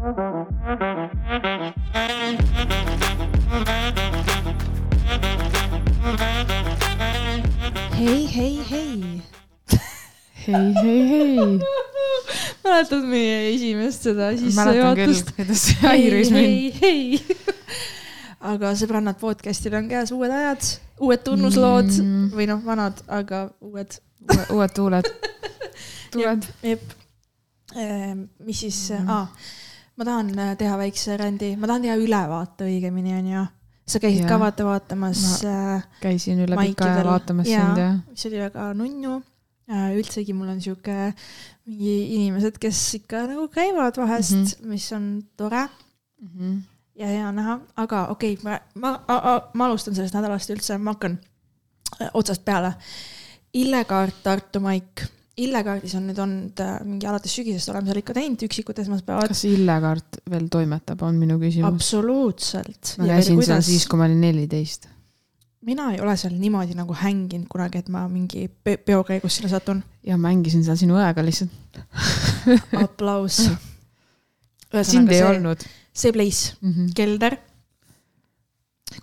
hei, hei, hei. hei, hei, hei. mäletad meie esimest seda sissejuhatust? kuidas see häiris mind. aga sõbrannad, podcast'il on käes uued ajad, uued tunnuslood mm. Või noh, vanad, aga uued. uued tuuled. tuled. jep. mis siis Mm. aa, ma tahan äh, teha väikse rändi, ma tahan teha ülevaate õigemini onju. sa käisid Jah. ka vaata vaatamas äh, käisin üle pika aja vaatamas Jaa. sind ja. mis oli väga nunnu. üldsegi mul on sihuke mingi inimesed, kes ikka nagu käivad vahest mm. -hmm. mis on tore ja hea näha, aga okei okay,, ma, ma, ma alustan sellest nädalast üldse, ma hakkan äh, otsast peale. Illekaart Tartu Maik. Illekaardis on nüüd olnud äh, mingi alates sügisest oleme seal ikka teinud üksikud esmaspäevad. kas Illekaart veel toimetab, on minu küsimus. absoluutselt. ma käisin seal siis, kui ma olin neliteist. mina ei ole seal niimoodi nagu hänginud kunagi, et ma mingi pe- peo käigus sinna satun. ja mängisin seal sinu õega lihtsalt. aplaus. sind ei olnud see place, mm. -hmm. kelder.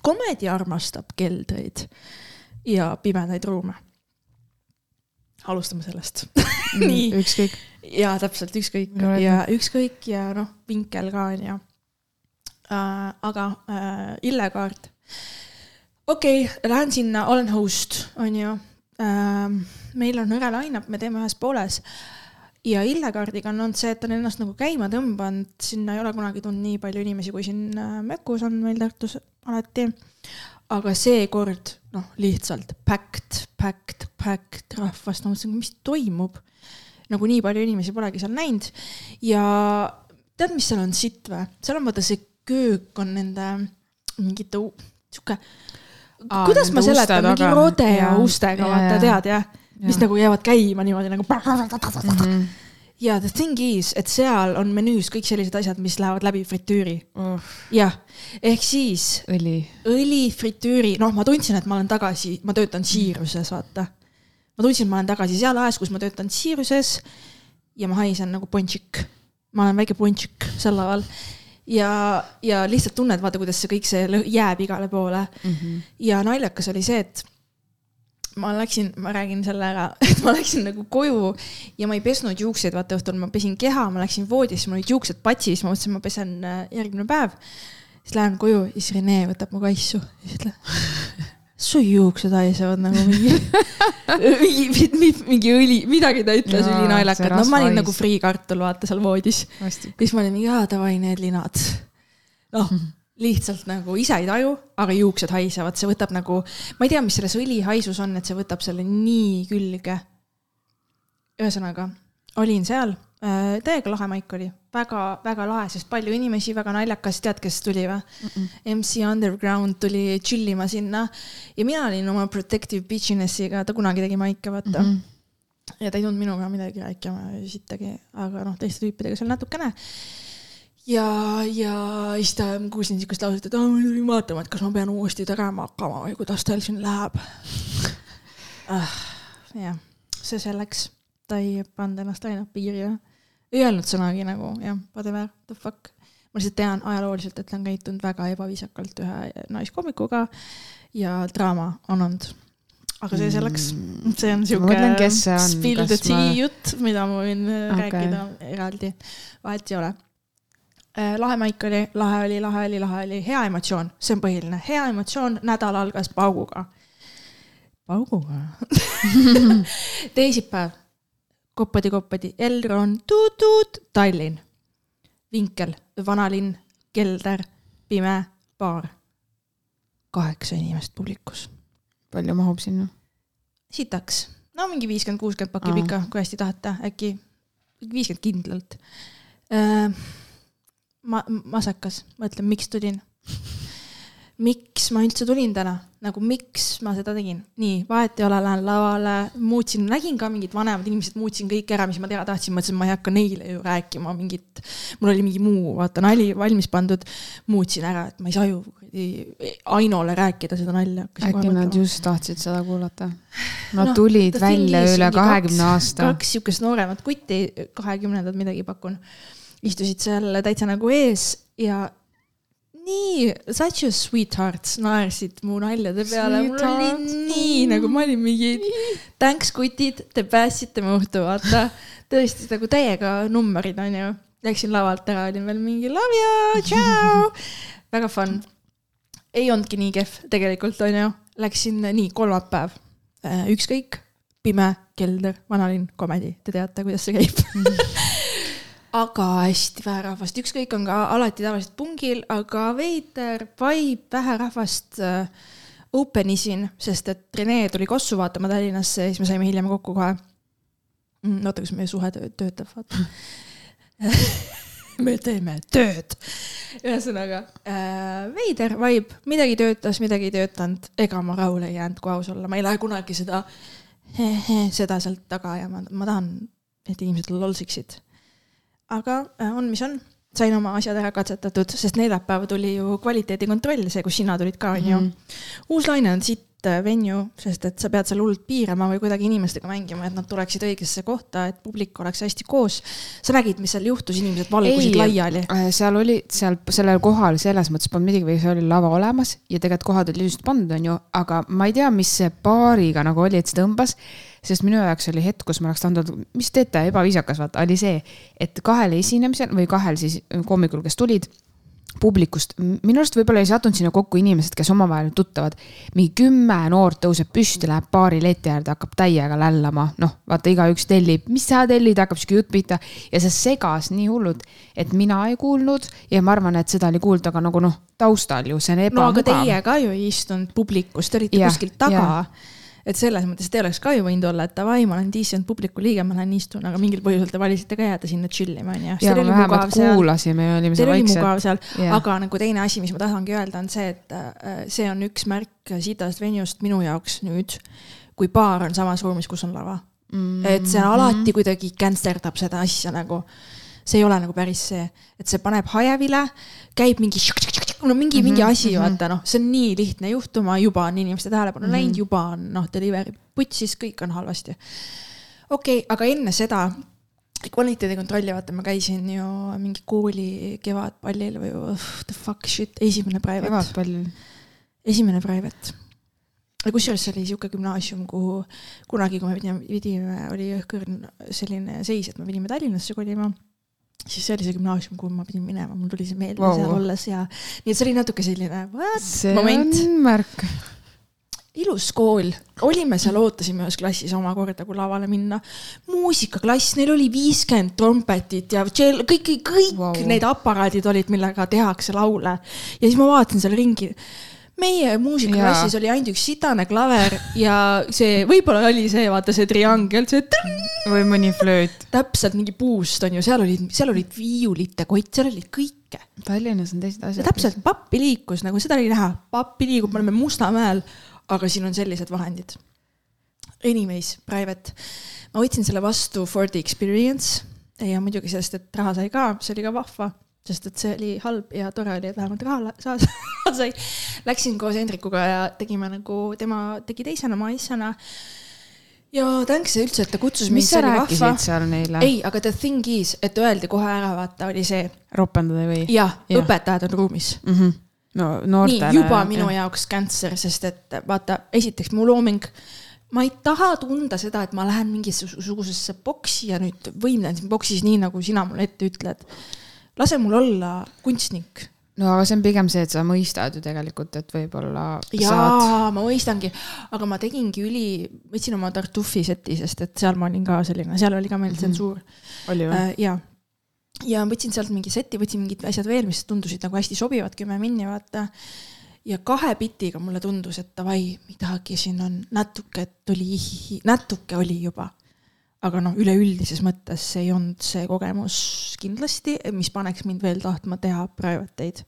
komedi armastab keldreid ja pimedaid ruume. Alustame sellest. Nii. ükskõik. ja täpselt ükskõik No, ja ükskõik ja noh, vinkel ka onju äh,. aga äh, Illekaart. okei okay,, lähen sinna, olen host onju äh,. meil on hõre line-up, me teeme ühes pooles ja Illekaardiga on olnud see, et on ennast nagu käima tõmbanud, sinna ei ole kunagi tulnud nii palju inimesi, kui siin äh, Mökus on meil Tartus alati. Aga seekord noh, lihtsalt packed, packed, packed rahvast, ma mõtlesin, mis toimub. nagu nii palju inimesi polegi seal näinud ja tead, mis seal on sitt või? seal on vaata see köök on nende mingite sihuke, kuidas ma seletan, mingi taga. rode ja Jaa. ustega, vaata tead jah, mis nagu jäävad käima niimoodi nagu. mm. -hmm. Ja the thing is, et seal on menüüs kõik sellised asjad, mis lähevad läbi fritüüri. jah, ehk siis õli. õli, fritüüri, noh, ma tundsin, et ma olen tagasi, ma töötan siiruses, vaata. ma tundsin, et ma olen tagasi seal ajas, kus ma töötan siiruses ja ma haisen nagu ponšik. ma olen väike ponšik sel laval ja, ja lihtsalt tunned, vaata, kuidas see kõik see jääb igale poole Mhm. ja naljakas oli see, et ma läksin, ma räägin selle ära, et ma läksin nagu koju ja ma ei pesnud juukseid, vaata õhtul ma pesin keha, ma läksin voodisse, mul olid juuksed patsis, ma mõtlesin, ma pesen äh, järgmine päev. siis lähen koju ja siis Rene võtab mu kaisu ja siis ütleb, su juuksed haisevad nagu mingi, mingi, mingi õli, midagi ta ütles see no ma olin nagu friikartul, vaata seal voodis. ja siis ma olin mingi, aa davai, need linad. noh, lihtsalt nagu ise ei taju, aga juuksed haisevad, see võtab nagu, ma ei tea, mis selles õlihaisus on, et see võtab selle nii külge. ühesõnaga, olin seal, täiega lahe maik oli, väga-väga lahe, sest palju inimesi, väga naljakas, tead, kes tuli või? MC Underground tuli chill ima sinna ja mina olin oma protective bitchiness'iga, ta kunagi tegi maike, vaata mm. -hmm ja ta ei tulnud minuga midagi rääkima sittagi, aga noh, teiste tüüpidega seal natukene. ja, ja siis ta, ma kuulsin siukest lauset, et aa, ma tulin vaatama, et kas ma pean uuesti tegema hakkama või kuidas teil siin läheb ah,. jah, see selleks, ta ei pannud ennast ainult piiri ja ei öelnud sõnagi nagu jah, whatever the fuck. ma lihtsalt tean ajalooliselt, et ta on käitunud väga ebaviisakalt ühe naiskoomikuga ja draama on olnud aga see selleks, see on siuke spill the tea ma- jutt, mida ma võin okay. Rääkida eraldi, vahet ei ole. Lahe maik oli, lahe oli, lahe oli, lahe oli, hea emotsioon, see on põhiline, hea emotsioon, nädal algas pauguga. pauguga teisipäev, koppadi-koppadi, Elron, tuut-tuut, Tallinn. vinkel, vanalinn, kelder, pime, baar. kaheksa inimest publikus palju mahub sinna? sitaks, no mingi viiskümmend, kuuskümmend pakib ikka, kui hästi tahate, äkki viiskümmend kindlalt. ma, masekas, ma ütlen, miks tulin. miks ma üldse tulin täna, nagu miks ma seda tegin, nii, vahet ei ole, lähen lavale, muutsin, nägin ka mingid vanemad inimesed, muutsin kõik ära, mis ma teada tahtsin, mõtlesin, ma ei hakka neile ju rääkima mingit, mul oli mingi muu, vaata nali valmis pandud, muutsin ära, et ma ei saa ju kuradi Ainole rääkida seda nalja. äkki nad just tahtsid seda kuulata? Nad no, tulid välja üle kahekümne aasta. kaks siukest nooremat kutti, kahekümnendat midagi pakun. Istusid seal täitsa nagu ees ja nii, such a sweethearts naersid mu naljade peale, mul oli nii nagu ma olin mingi thanks kutid, te päästsite mu õhtu, vaata. tõesti nagu täiega numberid onju. Läksin lavalt ära, olin veel mingi love you, tšau. väga fun. ei olnudki nii kehv tegelikult onju. Läksin nii kolmapäev, ükskõik, pime, kelder, vanalinn, komedi, te teate, kuidas see käib aga hästi vähe rahvast, ükskõik on ka alati tavaliselt pungil, aga veider vibe, vähe rahvast äh, open isin, sest et Rene tuli Kossu vaatama Tallinnasse ja siis me saime hiljem kokku kohe. Mm,. oota, kas meie suhe töötab, vaata. Me teeme tööd. ühesõnaga äh, veider vibe, midagi töötas, midagi ei töötanud, ega ma rahule ei jäänud, kui aus olla, ma ei lähe kunagi seda, seda sealt taga ajama, ma tahan, et inimesed lolsiksid aga äh, on, mis on, sain oma asjad ära katsetatud, sest neljapäev tuli ju kvaliteedikontroll, see, kus sina tulid ka, onju. Mhm. uus laine on siit äh, venue, sest et sa pead seal hullult piirama või kuidagi inimestega mängima, et nad tuleksid õigesse kohta, et publik oleks hästi koos. sa nägid, mis seal juhtus, inimesed valgusid Ei, laiali. Äh, seal oli, seal sellel kohal selles mõttes polnud midagi või see oli lava olemas ja tegelikult kohad olid ilusasti pandud, onju, aga ma ei tea, mis see baariga nagu oli, et see tõmbas sest minu jaoks oli hetk, kus ma oleks tahtnud öelda, mis teete, ebaviisakas, vaata, oli see, et kahel esinemisel või kahel siis koomikul, kes tulid publikust, minu arust võib-olla ei sattunud sinna kokku inimesed, kes omavahel tuttavad. mingi kümme noort tõuseb püsti, läheb baari leti äärde, hakkab täiega lällama, noh, vaata, igaüks tellib, mis sa tellid, hakkab sihuke jutt pihta. Ja see segas nii hullult, et mina ei kuulnud ja ma arvan, et seda oli kuulda ka nagu noh, taustal ju, see on ebamugav. no aga teie ka ju ei istunud publikus, te olite kuskilt taga et selles mõttes te oleks ka ju võinud olla, et davai, ma olen decent publiku liige, ma lähen istun, aga mingil põhjusel te valisite ka jääda sinna chill ima, onju. ja me vähemalt kuulasime ja olime seal vaiksed. mugav seal yeah., aga nagu teine asi, mis ma tahangi öelda, on see, et äh, see on üks märk sitast venjust minu jaoks nüüd, kui baar on samas ruumis, kus on lava mm. -hmm. et see alati kuidagi känsterdab seda asja nagu see ei ole nagu päris see, et see paneb hajevile, käib mingi no mingi mm, -hmm, mingi asi mm, -hmm. vaata noh, see on nii lihtne juhtuma, juba on inimeste tähelepanu mm -hmm. läinud, juba on noh, delivery putsis, kõik on halvasti. okei okay,, aga enne seda kvaliteedikontrolli, vaata, ma käisin ju mingi kooli kevadpallil või the fuck shit, esimene private. kevadpallil? esimene private. kusjuures see oli sihuke gümnaasium, kuhu kunagi, kui me pidime, pidime, oli õhkõrn selline seis, et me pidime Tallinnasse kolima siis see oli see gümnaasium, kuhu ma pidin minema, mul tuli see meelde wow. seal olles ja nii et see oli natuke selline see moment. märk. ilus kool, olime seal, ootasime ühes klassis omakorda, kui lavale minna. muusikaklass, neil oli viiskümmend trompetit ja tšell, kõik, kõik wow. need aparaadid olid, millega tehakse laule. ja siis ma vaatasin seal ringi meie muusikaklassis oli ainult üks sitane klaver ja see, võib-olla oli see, vaata see triangel, see. või mõni flööt. täpselt mingi puust on ju, seal olid, seal olid viiulite kott, seal oli kõike. Tallinnas on teised asjad. täpselt, pappi liikus nagu seda oli näha, pappi liigub, me oleme Mustamäel, aga siin on sellised vahendid. Anyways, private, ma võtsin selle vastu for the experience ja muidugi sellest, et raha sai ka, see oli ka vahva sest et see oli halb ja tore oli, et vähemalt raha sai. Läksin koos Hendrikuga ja tegime nagu, tema tegi teisena, ma esimesena. ja tänks üldse, et ta kutsus mis sa rääkisid seal neile? ei, aga the thing is, et öeldi kohe ära, vaata, oli see. ropendada või? jah ja., õpetajad on ruumis mm. -hmm. no noortele. juba minu ja. jaoks cancer, sest et vaata, esiteks mu looming ma ei taha tunda seda, et ma lähen mingisugusesse boksi ja nüüd võimlen siin boksis nii, nagu sina mulle ette ütled lase mul olla kunstnik no aga see on pigem see, et sa mõistad ju tegelikult, et võib-olla. jaa saad..., ma mõistangi, aga ma tegingi üli, võtsin oma Tartufi seti, sest et seal ma olin ka selline, seal oli ka meil mhm. tsensuur mm. -hmm. oli või äh,? jaa. ja võtsin sealt mingi seti, võtsin mingid asjad veel, mis tundusid nagu hästi sobivad, kümme minni, vaata. ja kahe bitiga mulle tundus, et davai, midagi siin on, natuke tuli, natuke oli juba aga noh, üleüldises mõttes ei olnud see kogemus kindlasti, mis paneks mind veel tahtma teha private eid.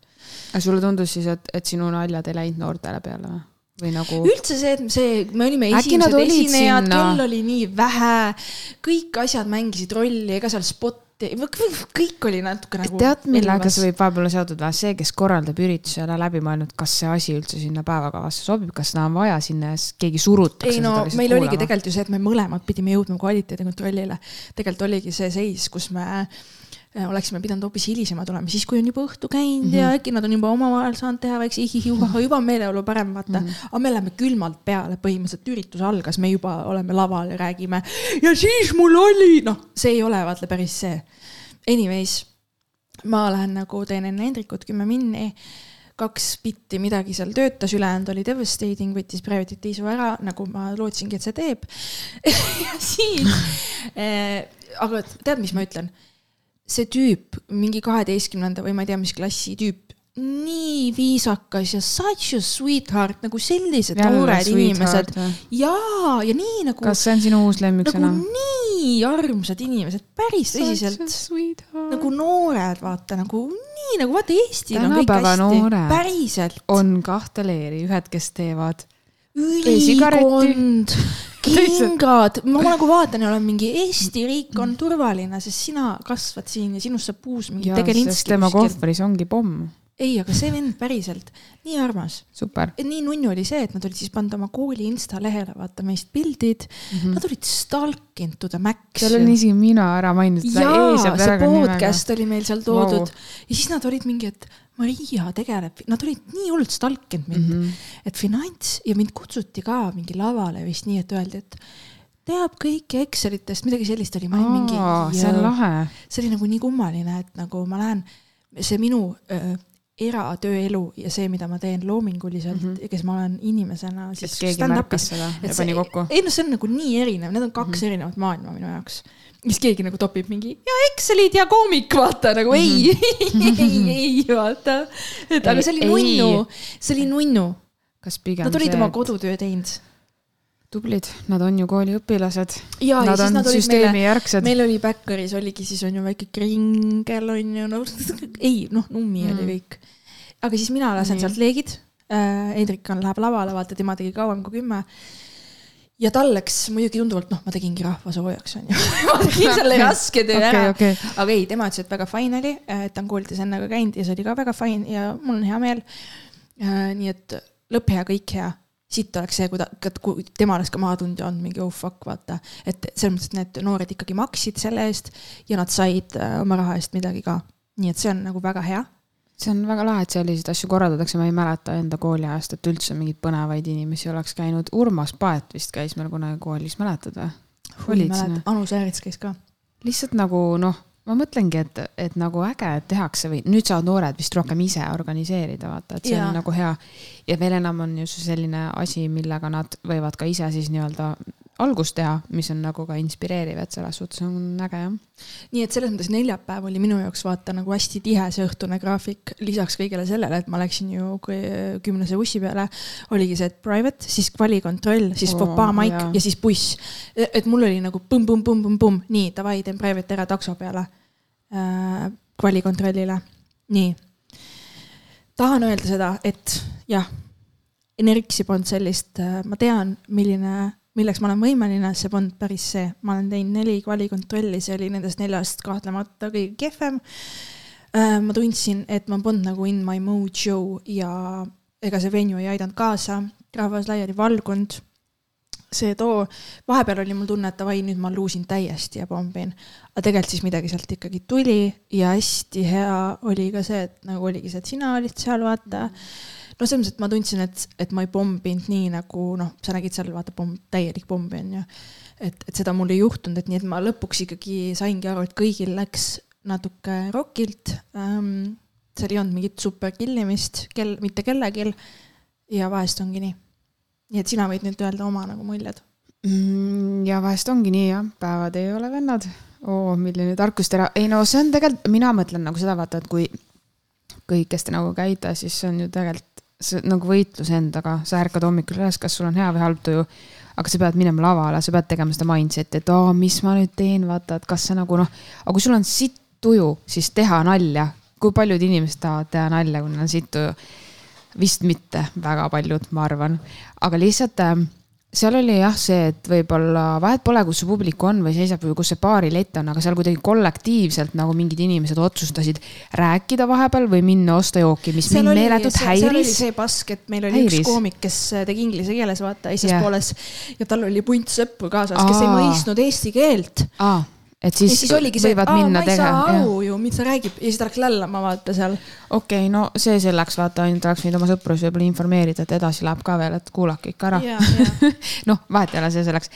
aga sulle tundus siis, et, et sinu naljad ei läinud noortele peale või? või nagu? üldse see, et see, me olime esimesed esinejad, kell oli nii vähe, kõik asjad mängisid rolli, ega seal spot kõik oli natuke nagu. tead, millega see võib vahepeal olla seotud või? see, kes korraldab ürituse, ei ole läbi mõelnud, kas see asi üldse sinna päevakavasse sobib, kas seda on vaja sinna ja keegi surutakse. ei no meil kuulama. oligi tegelikult ju see, et me mõlemad pidime jõudma kvaliteedikontrollile. tegelikult oligi see seis, kus me oleksime pidanud hoopis hilisema tulema, siis kui on juba õhtu käinud mm -hmm. ja Mhm. äkki nad on juba omavahel saanud teha väikse ihihiuha, juba on meeleolu parem, vaata mm. -hmm. aga me läheme külmalt peale, põhimõtteliselt üritus algas, me juba oleme laval ja räägime ja siis mul oli, noh, see ei ole vaata päris see. Anyways, ma lähen nagu teen enne Hendrikut kümme minni kaks bitti midagi seal töötas, ülejäänud oli devastating, võttis private'it isu ära, nagu ma lootsingi, et see teeb ja siis äh,, aga tead, mis ma ütlen? See tüüp, mingi kaheteistkümnenda või ma ei tea, mis klassi tüüp, nii viisakas ja such a sweetheart, nagu sellised noored inimesed. jaa, ja nii nagu. kas see on sinu uus lemmiksõna nagu? nii armsad inimesed, päris tõsiselt. nagu noored, vaata nagu nii nagu vaata Eestil on kõik hästi, päriselt. on kahte leeri, ühed, kes teevad ülikond, kingad, ma nagu vaatan ja olen mingi Eesti riik on turvaline, sest sina kasvad siin ja sinust saab uus mingi tegelinski. tema kohvris ongi pomm. ei, aga see vend päriselt, nii armas. nii nunnu oli see, et nad olid siis pannud oma kooli insta lehele, vaata meist pildid mm. -hmm. Nad olid stalking to the max. seal oli isegi mina ära mainitud. jaa, see podcast oli meil seal toodud wow. ja siis nad olid mingi, et Maria tegeleb, nad olid nii hullult stalkinud mind mm, -hmm. et finants ja mind kutsuti ka mingi lavale vist nii, et öeldi, et teab kõike Excelitest, midagi sellist oli, ma olin mingi. see on lahe. see oli nagu nii kummaline, et nagu ma lähen, see minu äh, eratööelu ja see, mida ma teen loominguliselt mm -hmm. kes ma olen inimesena. et keegi märkas seda ja pani kokku. ei noh, see on nagu nii erinev, need on kaks mm -hmm. erinevat maailma minu jaoks siis keegi nagu topib mingi ja Excelid ja koomik, vaata nagu ei mm, -hmm. ei, ei, vaata. et aga see oli nunnu, see oli nunnu. kas pigem Nad olid see, oma kodutöö teinud. tublid, nad on ju kooliõpilased. Nad on süsteemijärgsed. meil oli Backeris oligi siis on ju väike kringel on ju, no ei noh, nummi mm. oli kõik. aga siis mina lasen Nii. sealt leegid äh,. Hendrik on, läheb lavale, vaata tema tegi kauem kui kümme ja tal läks muidugi tunduvalt, noh, ma tegingi rahva soojaks, onju ma tegin selle raske töö okay, ära okay.. aga ei, tema ütles, et väga fine oli, et ta on koolides enne ka käinud ja see oli ka väga fine ja mul on hea meel. nii et lõpp hea, kõik hea. siit oleks see, kui ta, kui tema oleks ka maha tundnud ja olnud mingi oh fuck, vaata. et selles mõttes, et need noored ikkagi maksid selle eest ja nad said oma raha eest midagi ka. nii et see on nagu väga hea see on väga lahe, et selliseid asju korraldatakse, ma ei mäleta enda kooliajast, et üldse mingeid põnevaid inimesi oleks käinud. Urmas Paet vist käis meil kunagi koolis, mäletad või? olid sinna? Anu Säärits käis ka. lihtsalt nagu noh, ma mõtlengi, et, et nagu äge, et tehakse või nüüd saavad noored vist rohkem ise organiseerida, vaata, et see ja. on nagu hea. ja veel enam on ju see selline asi, millega nad võivad ka ise siis nii-öelda algust teha, mis on nagu ka inspireeriv, et selles suhtes on äge jah. nii et selles mõttes neljapäev oli minu jaoks vaata nagu hästi tihe see õhtune graafik, lisaks kõigele sellele, et ma läksin ju kümnese bussi peale, oligi see, et private, siis kvalikontroll, siis fopaa maik ja. ja siis buss. et mul oli nagu põmm-põmm-põmm-põmm-põmm, nii davai, teen private ära takso peale äh,. kvalikontrollile, nii. tahan öelda seda, et jah, Energiksi polnud sellist, äh, ma tean, milline milleks ma olen võimeline, see polnud päris see, ma olen teinud neli kvalikontrolli, see oli nendest neljast kahtlemata kõige kehvem. ma tundsin, et ma polnud nagu in my mojo ja ega see venue ei aidanud kaasa, rahvas laiali valgunud. see too, vahepeal oli mul tunne, et davai, nüüd ma luusin täiesti ja pommin. aga tegelikult siis midagi sealt ikkagi tuli ja hästi hea oli ka see, et nagu oligi see, et sina olid seal, vaata mm no selles mõttes, et ma tundsin, et, et ma ei pomminud nii nagu noh, sa nägid seal vaata pomm, täielik pommi on ju. et, et seda mul ei juhtunud, et nii, et ma lõpuks ikkagi saingi aru, et kõigil läks natuke rokilt ähm,. seal ei olnud mingit super killimist, kel, mitte kellelgi. ja vahest ongi nii. nii et sina võid nüüd öelda oma nagu muljed mm,. ja vahest ongi nii jah, päevad ei ole vennad. oo, milline tarkustera, ei no see on tegelikult, mina mõtlen nagu seda vaata, et kui kõik, kes te nagu käite, siis see on ju tegelikult see nagu võitlus endaga, sa ärkad hommikul üles, kas sul on hea või halb tuju. aga sa pead minema lavale, sa pead tegema seda mindset'i, et aa, mis ma nüüd teen, vaata, et kas see nagu noh, aga kui sul on sitt tuju, siis teha nalja. kui paljud inimesed tahavad teha nalja, kui neil on sitt tuju? vist mitte väga paljud, ma arvan, aga lihtsalt äh, seal oli jah see, et võib-olla vahet pole, kus see publik on või seisab või kus see baarilett on, aga seal kuidagi kollektiivselt nagu mingid inimesed otsustasid rääkida vahepeal või minna osta jooki, mis seal mind meeletult häiris. seal oli see pask, et meil oli häiris. üks koomik, kes tegi inglise keeles, vaata, esispooles yeah. ja tal oli punt sõpru kaasas, kes Aa. ei mõistnud eesti keelt. Et ja siis, siis oligi see, et aa, minna ma ei saa aru ju, mida ta räägib ja siis ta läks lällama vaata seal. okei okay,, no see selleks, vaata ainult oleks võinud oma sõprus võib-olla informeerida, et edasi läheb ka veel, et kuulake ikka ära. noh, vahet ei ole, see selleks.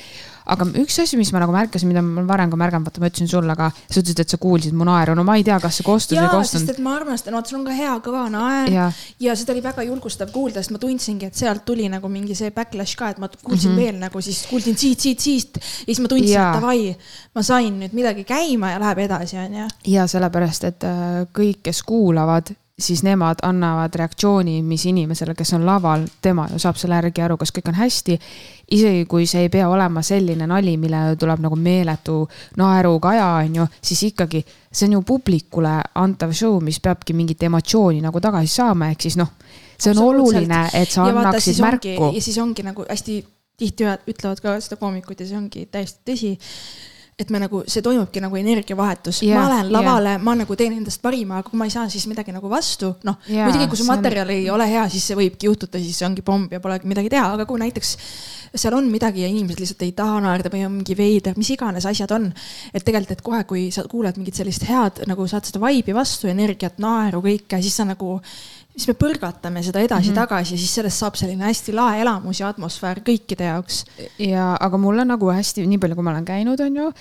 Aga üks asi, mis ma nagu märkasin, mida ma varem ka märganud, vaata ma ütlesin sulle ka, sa ütlesid, et sa kuulsid mu naeru, no ma ei tea, kas see kostus või ei ja, sest kostunud. et ma armastan, vaata sul on ka hea kõva naer ja, ja seda oli väga julgustav kuulda, sest ma tundsingi, et sealt tuli nagu mingi see backlash ka, et ma kuulsin mm -hmm. veel nagu siis kuulsin siit, siit, siit ja siis ma tundsin, et davai, ma sain nüüd midagi käima ja läheb edasi, onju. ja sellepärast, et äh, kõik, kes kuulavad, siis nemad annavad reaktsiooni, mis inimesele, kes on laval, tema ju saab selle järgi aru, kas kõik on hästi. Isegi kui see ei pea olema selline nali, millele tuleb nagu meeletu naerukaja, on ju, siis ikkagi see on ju publikule antav show, mis peabki mingit emotsiooni nagu tagasi saama, ehk siis noh, see on oluline, et sa ja vaata, annaksid ongi märku ja. siis ongi nagu hästi tihti ütlevad ka seda koomikud ja see ongi täiesti tõsi et me nagu, see toimubki nagu energiavahetus yeah,, ma lähen lavale yeah., ma nagu teen endast parima, aga kui ma ei saa siis midagi nagu vastu, noh yeah,, muidugi kui su see on- materjal ei ole hea, siis see võibki juhtuda, siis ongi pomm ja polegi midagi teha, aga kui näiteks seal on midagi ja inimesed lihtsalt ei taha naerda või on mingi veider, mis iganes asjad on. et tegelikult, et kohe, kui sa kuuled mingit sellist head nagu saad seda vibe'i vastu, energiat, naeru, kõike, siis sa nagu, siis me põrgatame seda edasi-tagasi mm -hmm. ja siis sellest saab selline hästi lahe elamus ja atmosfäär kõikide jaoks. ja, aga mul on nagu hästi, nii palju, kui ma olen käinud, on ju,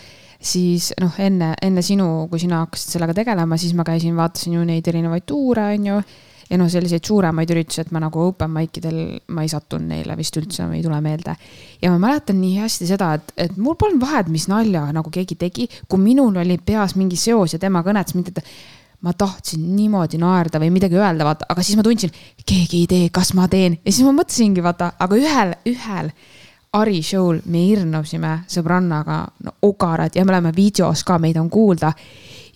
siis noh, enne, enne sinu, kui sina hakkasid sellega tegelema, siis ma käisin, vaatasin ju neid erinevaid tuure, on ju. ja noh, selliseid suuremaid üritusi, et ma nagu open mic idel, ma ei sattunud neile vist üldse, ei tule meelde. ja ma mäletan nii hästi seda, et, et mul polnud vahet, mis nalja nagu keegi tegi, kui minul oli peas mingi seos ja tema kõnetas mind, et ma tahtsin niimoodi naerda või midagi öelda, vaata, aga siis ma tundsin, keegi ei tee, kas ma teen ja siis ma mõtlesingi, vaata, aga ühel, ühel Ari show'l me hirmusime sõbrannaga no, ogarad ja me oleme videos ka, meid on kuulda.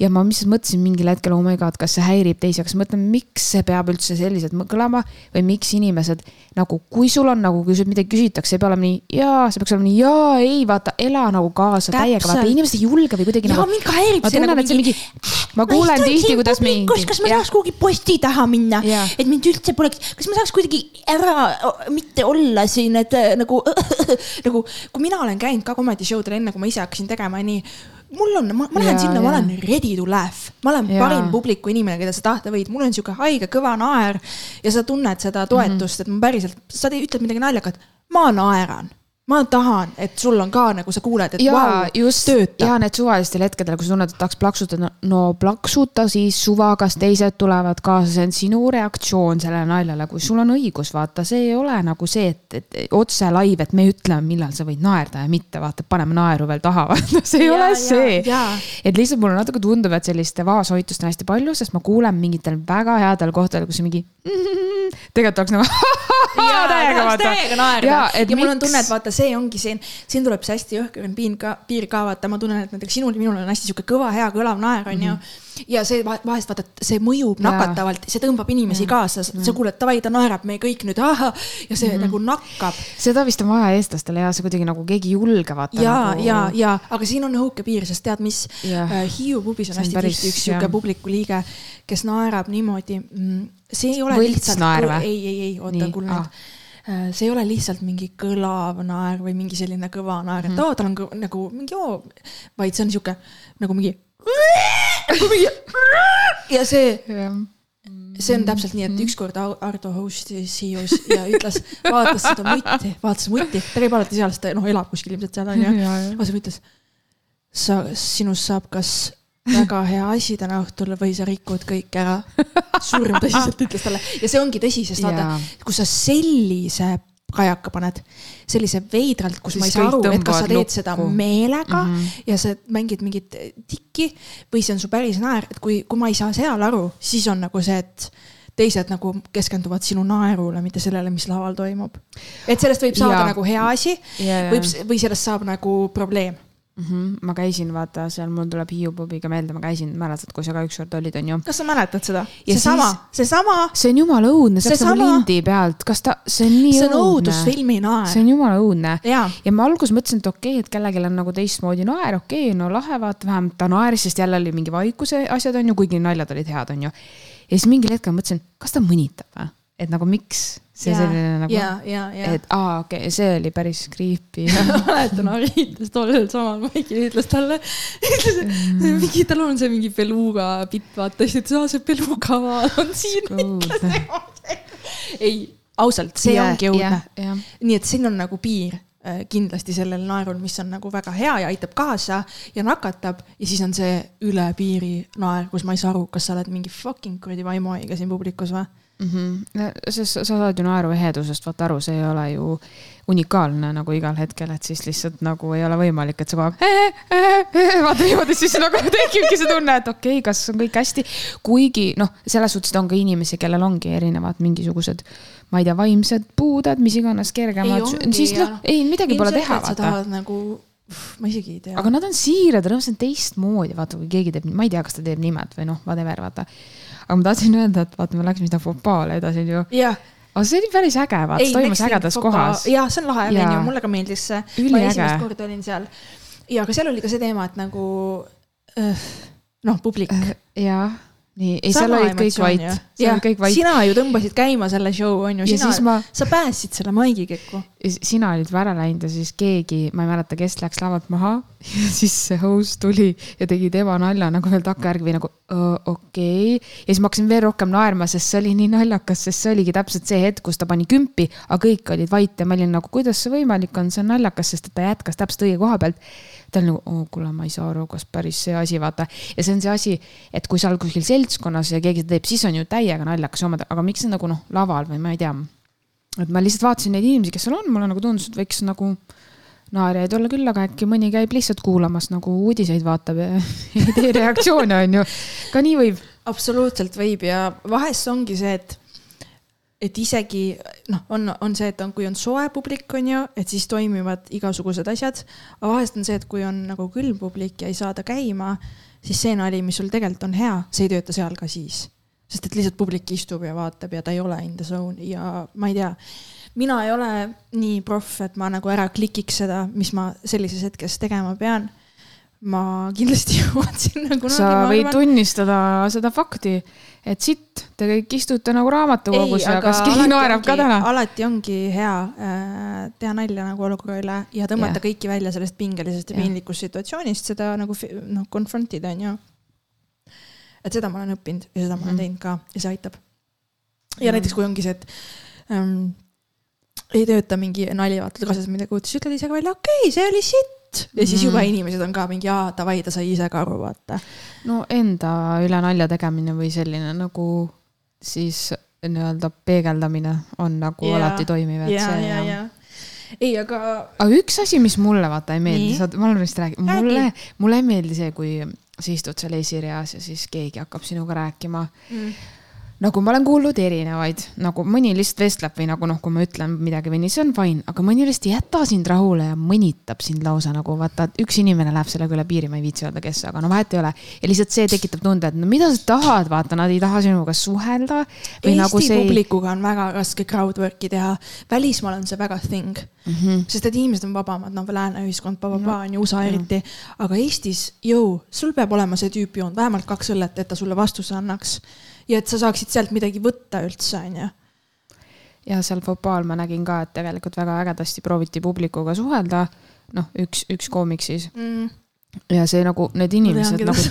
Ja ma lihtsalt mõtlesin mingil hetkel, oh my god, kas see häirib teisi, aga siis mõtlen, miks see peab üldse selliselt kõlama või miks inimesed nagu, kui sul on nagu, kui sult midagi küsitakse, ei pea olema nii jaa, see peaks olema nii jaa, ei vaata, ela nagu kaasa täiega, vaata Täpselt. inimesed ei julge või kuidagi ja nagu. mind ka häirib see et see mingi, ma kuulen tihti, kuidas mingi. kas ma tahaks kuhugi posti taha minna et mind üldse poleks, kas ma saaks kuidagi ära mitte olla siin, et äh, nagu, nagu kui mina olen käinud ka comedy show del enne, kui ma ise hakkasin tegema, nii mul on, ma, ma lähen Jaa, sinna, ma olen ready to laugh, ma olen Jaa. parim publiku inimene, keda sa tahta võid, mul on sihuke haige kõva naer ja sa tunned seda toetust, et ma päriselt, sa ütled midagi naljakat, ma naeran, ma tahan, et sul on ka nagu sa kuuled, et ja vau wow,, just. töötab. ja need suvalistel hetkedel, kui sa tunned, et tahaks plaksutada, no plaksuta siis suva, kas teised tulevad kaasa, see on sinu reaktsioon sellele naljale, kui sul on õigus, vaata, see ei ole nagu see, et, et otse live, et me ütleme, millal sa võid naerda ja mitte vaata, paneme naeru veel taha, vaata, see ei Jaa, ole jaa, see. et lihtsalt mulle natuke tundub, et sellist vaoshoitust on hästi palju, sest ma kuulen mingitel väga headel kohtadel, kus mingi tegelikult oleks nagu täiega vaata. täiega naerda ja, ja mul on miks- tunne, et vaata, see ongi siin, siin tuleb see hästi jõhker piin ka, piir ka vaata, ma tunnen, et näiteks sinul ja minul on hästi sihuke kõva, hea kõlav naer, onju. Ja see va- vahest vaata, see mõjub Jaa. nakatavalt, see tõmbab inimesi kaasa, sa kuuled, davai, ta naerab, me kõik nüüd ahah ja see nagu nakkab. seda vist on vaja eestlastele ja see kuidagi nagu keegi ei julge vaata. ja nagu..., ja, ja, aga siin on õhuke piir, sest tead, mis äh, Hiiu pubis on hästi tihti üks sihuke publiku liige, kes naerab niimoodi, see ei ole Võltsnaer või? ei, ei, ei, oota kuule ah. nüüd. see ei ole lihtsalt mingi kõlav naer või mingi selline kõva naer, et oo, tal on nagu mingi oo, vaid see on sihuke nagu mingi. ja see, see on täpselt nii, et ükskord Ar- Ardo host'is Hiius ja ütles, vaatas seda mutti, vaatas mutti, ta käib alati seal, sest ta noh, elab kuskil ilmselt seal onju. Vaatas mutti, ütles, sa, sinust saab kas väga hea asi täna õhtul või sa rikud kõik ära. surm tõsiselt ütles talle. Ja see ongi tõsi, sest vaata kui sa sellise kajaka paned, sellise veidralt, kus Siis ma ei saa aru, et kas sa teed seda lukku. meelega mm. -hmm. ja sa mängid mingit tikki või see on su päris naer, et kui, kui ma ei saa seal aru, siis on nagu see, et teised nagu keskenduvad sinu naerule, mitte sellele, mis laval toimub. et sellest võib saada ja. nagu hea asi võib, või sellest saab nagu probleem. mm. -hmm. ma käisin, vaata seal mul tuleb Hiiu pubiga meelde, ma käisin, mäletad, kui sa ka ükskord olid, onju. kas sa mäletad seda? Seesama seesama, see on jumala õudne, see läks nagu lindi pealt, kas ta, see on nii see on õudne. õudusfilmi naer see on jumala õudne. ja ma alguses mõtlesin, et okei okay,, et kellelgi on nagu teistmoodi naer, okei okay,, no lahe, vaata vähemalt ta naeris, sest jälle oli mingi vaikuse asjad, onju, kuigi naljad olid head, onju. ja siis mingil hetkel mõtlesin, kas ta mõnitab või? Et nagu miks see ja, selline nagu ja, ja. et aa, okei okay,, see oli päris creepy. mäletan, Harri ütles tollel samal maigil, ütles talle, ütles, et mingi, tal on see mingi beluga bitt, vaata, siis ütles, aa see beluga on siin. ei, ausalt, see ongi õudne. jah, nii et siin on nagu piir äh, kindlasti sellel naerul, mis on nagu väga hea ja aitab kaasa ja nakatab ja siis on see üle piiri naer, kus ma ei saa aru, kas sa oled mingi fucking kuradi vaimuhaiga siin publikus või? Mhm. sest sa sa saad ju naeruehedusest vaata aru, see ei ole ju unikaalne nagu igal hetkel, et siis lihtsalt nagu ei ole võimalik, et sa kogu aeg vaata niimoodi, siis nagu tekibki see tunne, et okei okay,, kas on kõik hästi. kuigi noh, selles suhtes, on ka inimesi, kellel ongi erinevad mingisugused, ma ei tea, vaimsed puuded, mis iganes kergemad, siis noh ei midagi pole teha, sa tahad nagu, ma isegi ei tea. aga nad on siirad, rõõmsad teistmoodi, vaata kui keegi teeb, ma ei tea, kas ta teeb nimed või noh, whatever, vaata. Aga ma tahtsin öelda, et vaata, me läksime sinna Fopaale edasi onju, aga see oli päris äge, vaata, toimus ägedas kohas. ja see on lahe Jaa. venue, mulle ka meeldis see. ma esimest korda olin seal ja aga seal oli ka see teema, et nagu äh, noh, publik. jah, nii, ei seal olid kõik vait, seal olid kõik vait. sina ju tõmbasid käima selle show on ju, sina ma, sa päästsid selle maigi kekku. sina olid juba ära läinud ja siis keegi, ma ei mäleta, kes läks lavalt maha ja siis see host tuli ja tegi tema nalja nagu veel takkajärgi või nagu "Öö, okei okay.. ja siis ma hakkasin veel rohkem naerma, sest see oli nii naljakas, sest see oligi täpselt see hetk, kus ta pani kümpi, aga kõik olid vait ja ma olin nagu, kuidas see võimalik on, see on naljakas, sest ta jätkas täpselt õige koha pealt ta oli nagu oh,, kuule, ma ei saa aru, kas päris see asi, vaata. ja see on see asi, et kui sa oled kuskil seltskonnas ja keegi seda teeb, siis on ju täiega naljakas omada, aga miks see nagu noh, laval või ma ei tea. et ma lihtsalt vaatasin neid inimesi, kes seal on, mulle nagu tundus, et võiks nagu naerjaid olla küll, aga äkki mõni käib lihtsalt kuulamas nagu uudiseid vaatab ja ei tee reaktsioone, onju. ka nii võib. absoluutselt võib ja vahest ongi see, et et isegi noh, on, on see, et on, kui on soe publik, on ju, et siis toimivad igasugused asjad. aga vahest on see, et kui on nagu külm publik ja ei saada käima, siis see nali, mis sul tegelikult on hea, see ei tööta seal ka siis. sest et lihtsalt publik istub ja vaatab ja ta ei ole in the zone ja ma ei tea. mina ei ole nii proff, et ma nagu ära klikiks seda, mis ma sellises hetkes tegema pean. ma kindlasti jõuan sinna kunagi. sa võid tunnistada seda fakti, et sitt, te kõik istute nagu raamatukogus ja kas keegi naerab ka täna? alati ongi hea äh, teha nalja nagu olukorra üle ja tõmmata yeah. kõiki välja sellest pingelisest ja piinlikust situatsioonist, seda nagu noh, confront ida on ju. et seda ma olen õppinud ja seda ma olen Mhm. teinud ka ja see aitab. ja Mhm. näiteks kui ongi see, et ähm, ei tööta mingi nali, vaatad kaasas midagi uut, siis ütled ise ka välja, okei okay,, see oli sitt. Ja siis juba Mhm. inimesed on ka mingi, aa davai, ta sai ise ka aru, vaata. no enda üle nalja tegemine või selline nagu siis nii-öelda peegeldamine on nagu Jaa. alati toimiv, et ja, see ja, ja. ei, aga aga üks asi, mis mulle vaata ei meeldi, sa, ma olen vist rääkinud, mulle, mulle ei meeldi see, kui sa istud seal esireas ja siis keegi hakkab sinuga rääkima. mm, nagu ma olen kuulnud erinevaid, nagu mõni lihtsalt vestleb või nagu noh, kui ma ütlen midagi või nii, see on fine, aga mõni lihtsalt ei jäta sind rahule ja mõnitab sind lausa nagu vaata, et üks inimene läheb sellega üle piiri, ma ei viitsi öelda, kes, aga no vahet ei ole. ja lihtsalt see tekitab tunde, et no mida sa tahad, vaata, nad ei taha sinuga suhelda. Eesti nagu see. publikuga on väga raske crowdwork'i teha. välismaal on see väga thing, Mm -hmm. sest et inimesed on vabamad, noh, lääne ühiskond, No, on ju USA jah. eriti. aga Eestis, jõu, sul peab olema see tüüp joonud vähemalt kaks õllet, et ta sulle vastuse annaks. Ja et sa saaksid sealt midagi võtta üldse, on ju. ja seal Fopaal ma nägin ka, et tegelikult väga ägedasti prooviti publikuga suhelda. noh, üks, üks koomik siis Mm. ja see nagu need inimesed nagu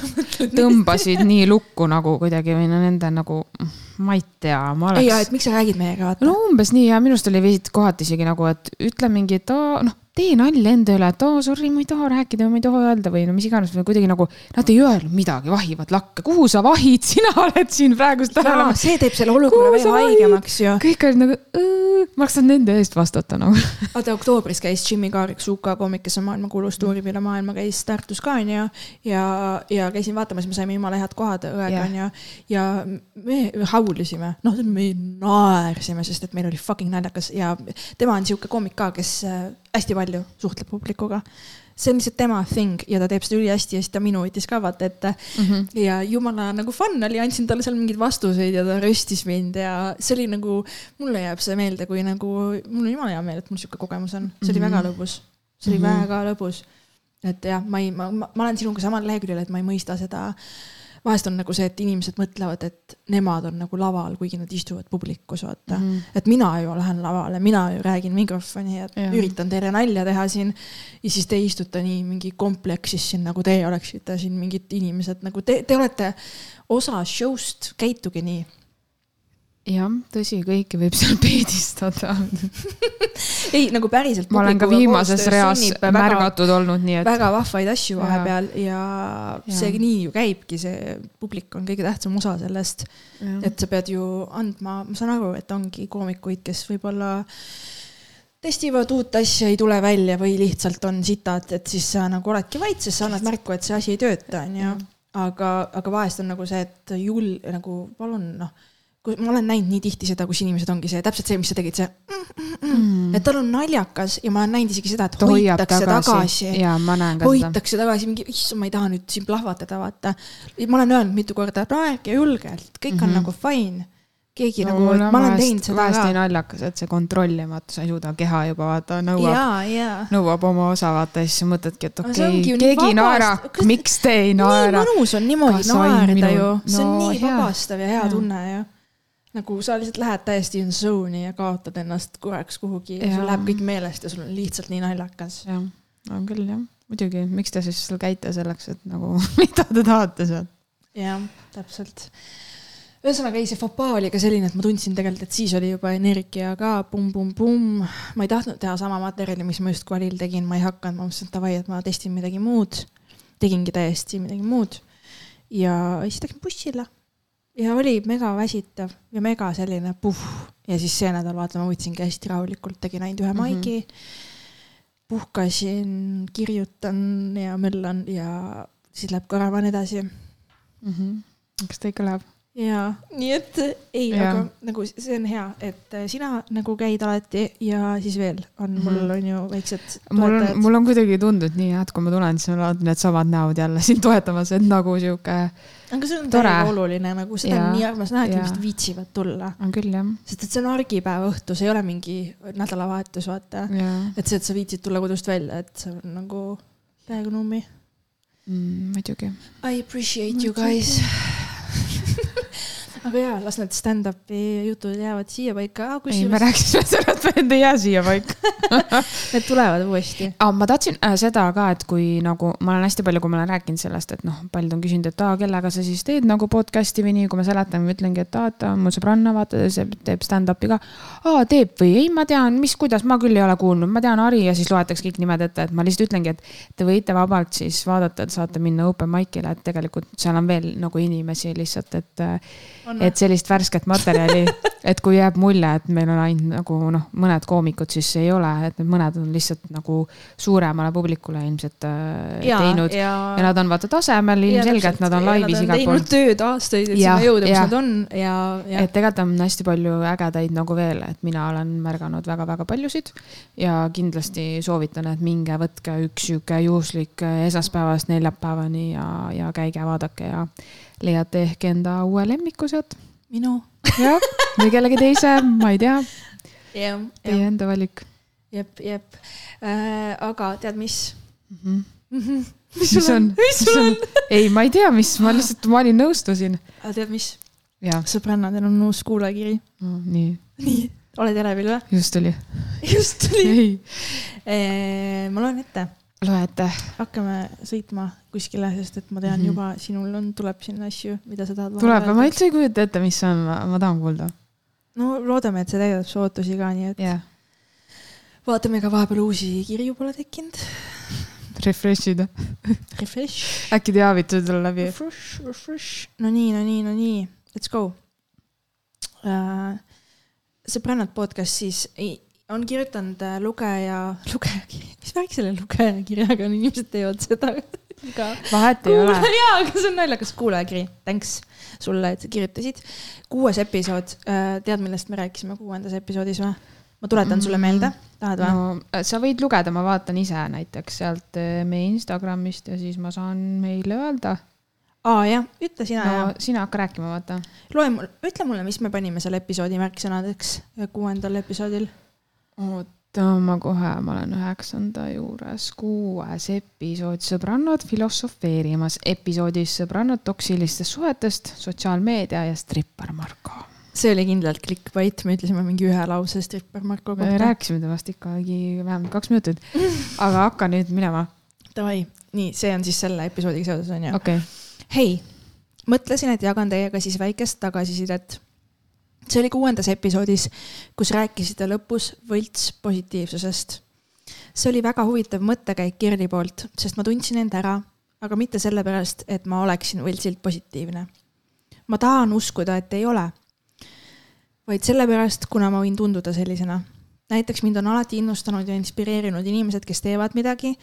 tõmbasid nii lukku nagu kuidagi või no nende nagu, ma ei tea, ma ei, oleks et. miks sa räägid meiega, vaata no umbes nii ja minu arust oli kohati isegi nagu, et ütle mingi, et aa, noh, tee nalja enda üle, et aa, sorry, ma ei taha rääkida, ma ei taha öelda või no mis iganes või kuidagi nagu. Nad ei öelnud midagi, vahivad lakke, kuhu sa vahid, sina oled siin praegust tähelepanu. see teeb selle olukorra veel haigemaks ju. kõik olid nagu, ma saanud nende eest vastata nagu. vaata oktoobris käis Jimmy Carr, üks UK koomik, kes on maailmakuulus, tuurib üle maailma, käis Tartus ka onju. ja, ja käisin vaatamas, me saime jumala head kohad õega onju. ja me haulisime, noh, me naersime, sest et meil oli fucking naljakas ja tema on sihuke koomik ka, kes hästi palju suhtleb publikuga. see on lihtsalt tema thing ja ta teeb seda ülihästi ja siis ta minu võttis ka vaata ette ja jumala nagu fun oli, andsin talle seal mingeid vastuseid ja ta röstis mind ja see oli nagu, mulle jääb see meelde, kui nagu, mul on jumala hea meel, et mul sihuke kogemus on, see oli Mhm. väga lõbus, see oli Mhm. väga lõbus. et jah, ma ei, ma, ma, ma olen sinuga samal leheküljel, et ma ei mõista seda vahest on nagu see, et inimesed mõtlevad, et nemad on nagu laval, kuigi nad istuvad publikus, vaata mm. -hmm. et mina ju lähen lavale, mina ju räägin mikrofoni ja Jah. üritan teile nalja teha siin. ja siis te istute nii mingi kompleksis siin, nagu teie oleksite siin mingid inimesed, nagu te, te olete osa show'st, käituge nii. jah, tõsi, kõike võib seal peedistada. ei, nagu päriselt. ma olen ka viimases reas märgatud olnud, nii et väga vahvaid asju vahepeal ja, ja see nii ju käibki, see publik on kõige tähtsam osa sellest, et sa pead ju andma, ma saan aru, et ongi koomikuid, kes võib-olla testivad uut asja, ei tule välja või lihtsalt on sitad, et siis sa nagu oledki vait, sest sa annad märku, et see asi ei tööta, onju. aga, aga vahest on nagu see, et jul- nagu palun noh, kui ma olen näinud nii tihti seda, kus inimesed ongi see täpselt see, mis sa tegid, see mm,, et tal on naljakas ja ma olen näinud isegi seda, et ta hoitakse tagasi, tagasi ja hoitakse tagasi mingi, issand, ma ei taha nüüd siin plahvatada, vaata. ma olen öelnud mitu korda, no rääkige julgelt, kõik on Mhm. nagu fine. keegi no, nagu, ma olen teinud seda ka nii. naljakas, et see kontrollimatu, sa ei suuda, keha juba vaata nõuab, ja, ja. nõuab oma osa, vaata ja siis sa mõtledki, et okei okay,, nii keegi ei naera miks te ei nii naera? mõnus on niimoodi naerda minul? ju, see on No nii hea. vabastav ja hea Jaa. tunne ju. Nagu sa lihtsalt lähed täiesti in zone'i ja kaotad ennast korraks kuhugi ja sul läheb kõik meelest ja sul on lihtsalt nii naljakas. jah, on küll jah, muidugi, miks te siis seal käite selleks, et nagu, mida te tahate sealt? jah, täpselt. ühesõnaga ei, see fopaa oli ka selline, et ma tundsin tegelikult, et siis oli juba energia ka pumm-pumm-pumm. ma ei tahtnud teha sama materjali, mis ma just Kvalil tegin, ma ei hakanud, ma mõtlesin, et davai, et ma testin midagi muud. tegingi täiesti midagi muud. ja siis läksin bussile ja oli mega väsitav ja mega selline puh ja siis see nädal vaata, ma võtsingi hästi rahulikult, tegin ainult ühe maigi mm. -hmm. puhkasin, kirjutan ja möllan ja siis läheb karavan edasi kas ta ikka läheb? Ja nii et ei, Jaa. aga nagu see on hea, et äh, sina nagu käid alati ja siis veel on mul Mhm. on ju väiksed mul on, mul on kuidagi tundunud nii hea, et kui ma tulen, siis on alati needsamad näod jälle sind toetamas, et nagu sihuke, aga see on täiega oluline, nagu seda Jaa, on nii armas näha, et jaa. inimesed viitsivad tulla. on küll jah, sest et see on argipäeva õhtu, see ei ole mingi nädalavahetus, vaata. jaa et see, et sa viitsid tulla kodust välja, et see on nagu täiega nummi. mm,, muidugi. I appreciate you guys. Aga jaa, las need stand-up'i jutud jäävad siia paika. ei, me rääkisime sellest, et ei jää siia paika. Need tulevad uuesti. aga ma tahtsin äh, seda ka, et kui nagu ma olen hästi palju, kui ma olen rääkinud sellest, et noh, paljud on küsinud, et aa, kellega sa siis teed nagu podcast'i või nii, kui ma seletan, ma ütlengi, et aa, et aa, mul sõbranna, vaata, see teeb stand-up'i ka. aa, teeb või ei, ma tean, mis, kuidas, ma küll ei ole kuulnud, ma tean Ari ja siis loetakse kõik nimed ette, et ma lihtsalt ütlengi, et te võite vabalt siis vaadata, et saate minna open mic'ile, et tegelikult seal on veel nagu inimesi lihtsalt, et et sellist värsket materjali, et kui jääb mulje, et meil on ainult nagu noh, mõned koomikud, siis ei ole, et need mõned on lihtsalt nagu suuremale publikule ilmselt äh, ja, teinud. ja, ja, ja nad on vaata tasemel ilmselgelt, nad on laivis igal pool. tööd aastaid, et Jah, sinna jõuda, jah. nad on. Ja, ja. Et tegelikult on hästi palju ägedaid nagu veel, et mina olen märganud väga-väga paljusid. Ja kindlasti soovitan, et minge võtke üks sihuke juhuslik esmaspäevast neljapäevani ja, ja käige vaadake ja leiate ehk enda uue lemmiku sealt. minu. jah, või kellegi teise, ma ei tea, teie enda valik jep, jep äh,. aga tead, mis? mm. -hmm. mis sul on? mis sul on? ei, ma ei tea, mis, ma lihtsalt, ma olin, nõustusin. aga tead, mis? sõbrannadel on uus kuulajakiri. nii, nii, oled elevil või? just tuli. just tuli. ei, ma loen ette, loe ette. hakkame sõitma kuskile, sest et ma tean mm -hmm. juba, sinul on, tuleb sinna asju, mida sa tahad. tuleb, ma üldse ei kujuta ette, mis on, ma tahan kuulda. no loodame, et see täidab su ootusi ka, nii et jah, vaatame ka vahepeal uusi kirju pole tekkinud. refresh ida. Refresh. äkki teavitused on läbi. Refresh, refresh. no nii, no nii, no nii, let's go uh,. sõbrannad podcast siis ei, on kirjutanud äh, lugeja, lugejakiri, mis värk selle lugejakirjaga on, inimesed teevad seda ka. vahet ei ole. jaa, aga see on naljakas kuulajakiri, thanks sulle, et sa kirjutasid. kuues episood, tead, millest me rääkisime kuuendas episoodis või? ma tuletan sulle meelde, tahad või no.? no sa võid lugeda, ma vaatan ise näiteks sealt meie Instagramist ja siis ma saan meile öelda. aa jah, ütle sina no sina hakka rääkima, vaata. loe mul, ütle mulle, mis me panime selle episoodi märksõnadeks äh, kuuendal episoodil. oota, ma kohe, ma olen üheksanda juures, kuues episood Sõbrannad filosofeerimas. episoodis Sõbrannad toksilistest suhetest, sotsiaalmeedia ja strippar Marko. see oli kindlalt clickbait, me ütlesime mingi ühe lause strippar Marko me kohta. rääkisime temast ikkagi vähemalt kaks minutit, aga hakka nüüd minema. Davai, nii, see on siis selle episoodiga seoses, on ju? okei okay. hei, mõtlesin, et jagan teiega siis väikest tagasisidet. See oli kuuendas episoodis, kus rääkisite lõpus võlts positiivsusest. see oli väga huvitav mõttekäik Kirli poolt, sest ma tundsin end ära, aga mitte sellepärast, et ma oleksin võltsilt positiivne. ma tahan uskuda, et ei ole. vaid sellepärast, kuna ma võin tunduda sellisena. näiteks mind on alati innustanud ja inspireerinud inimesed, kes teevad midagi,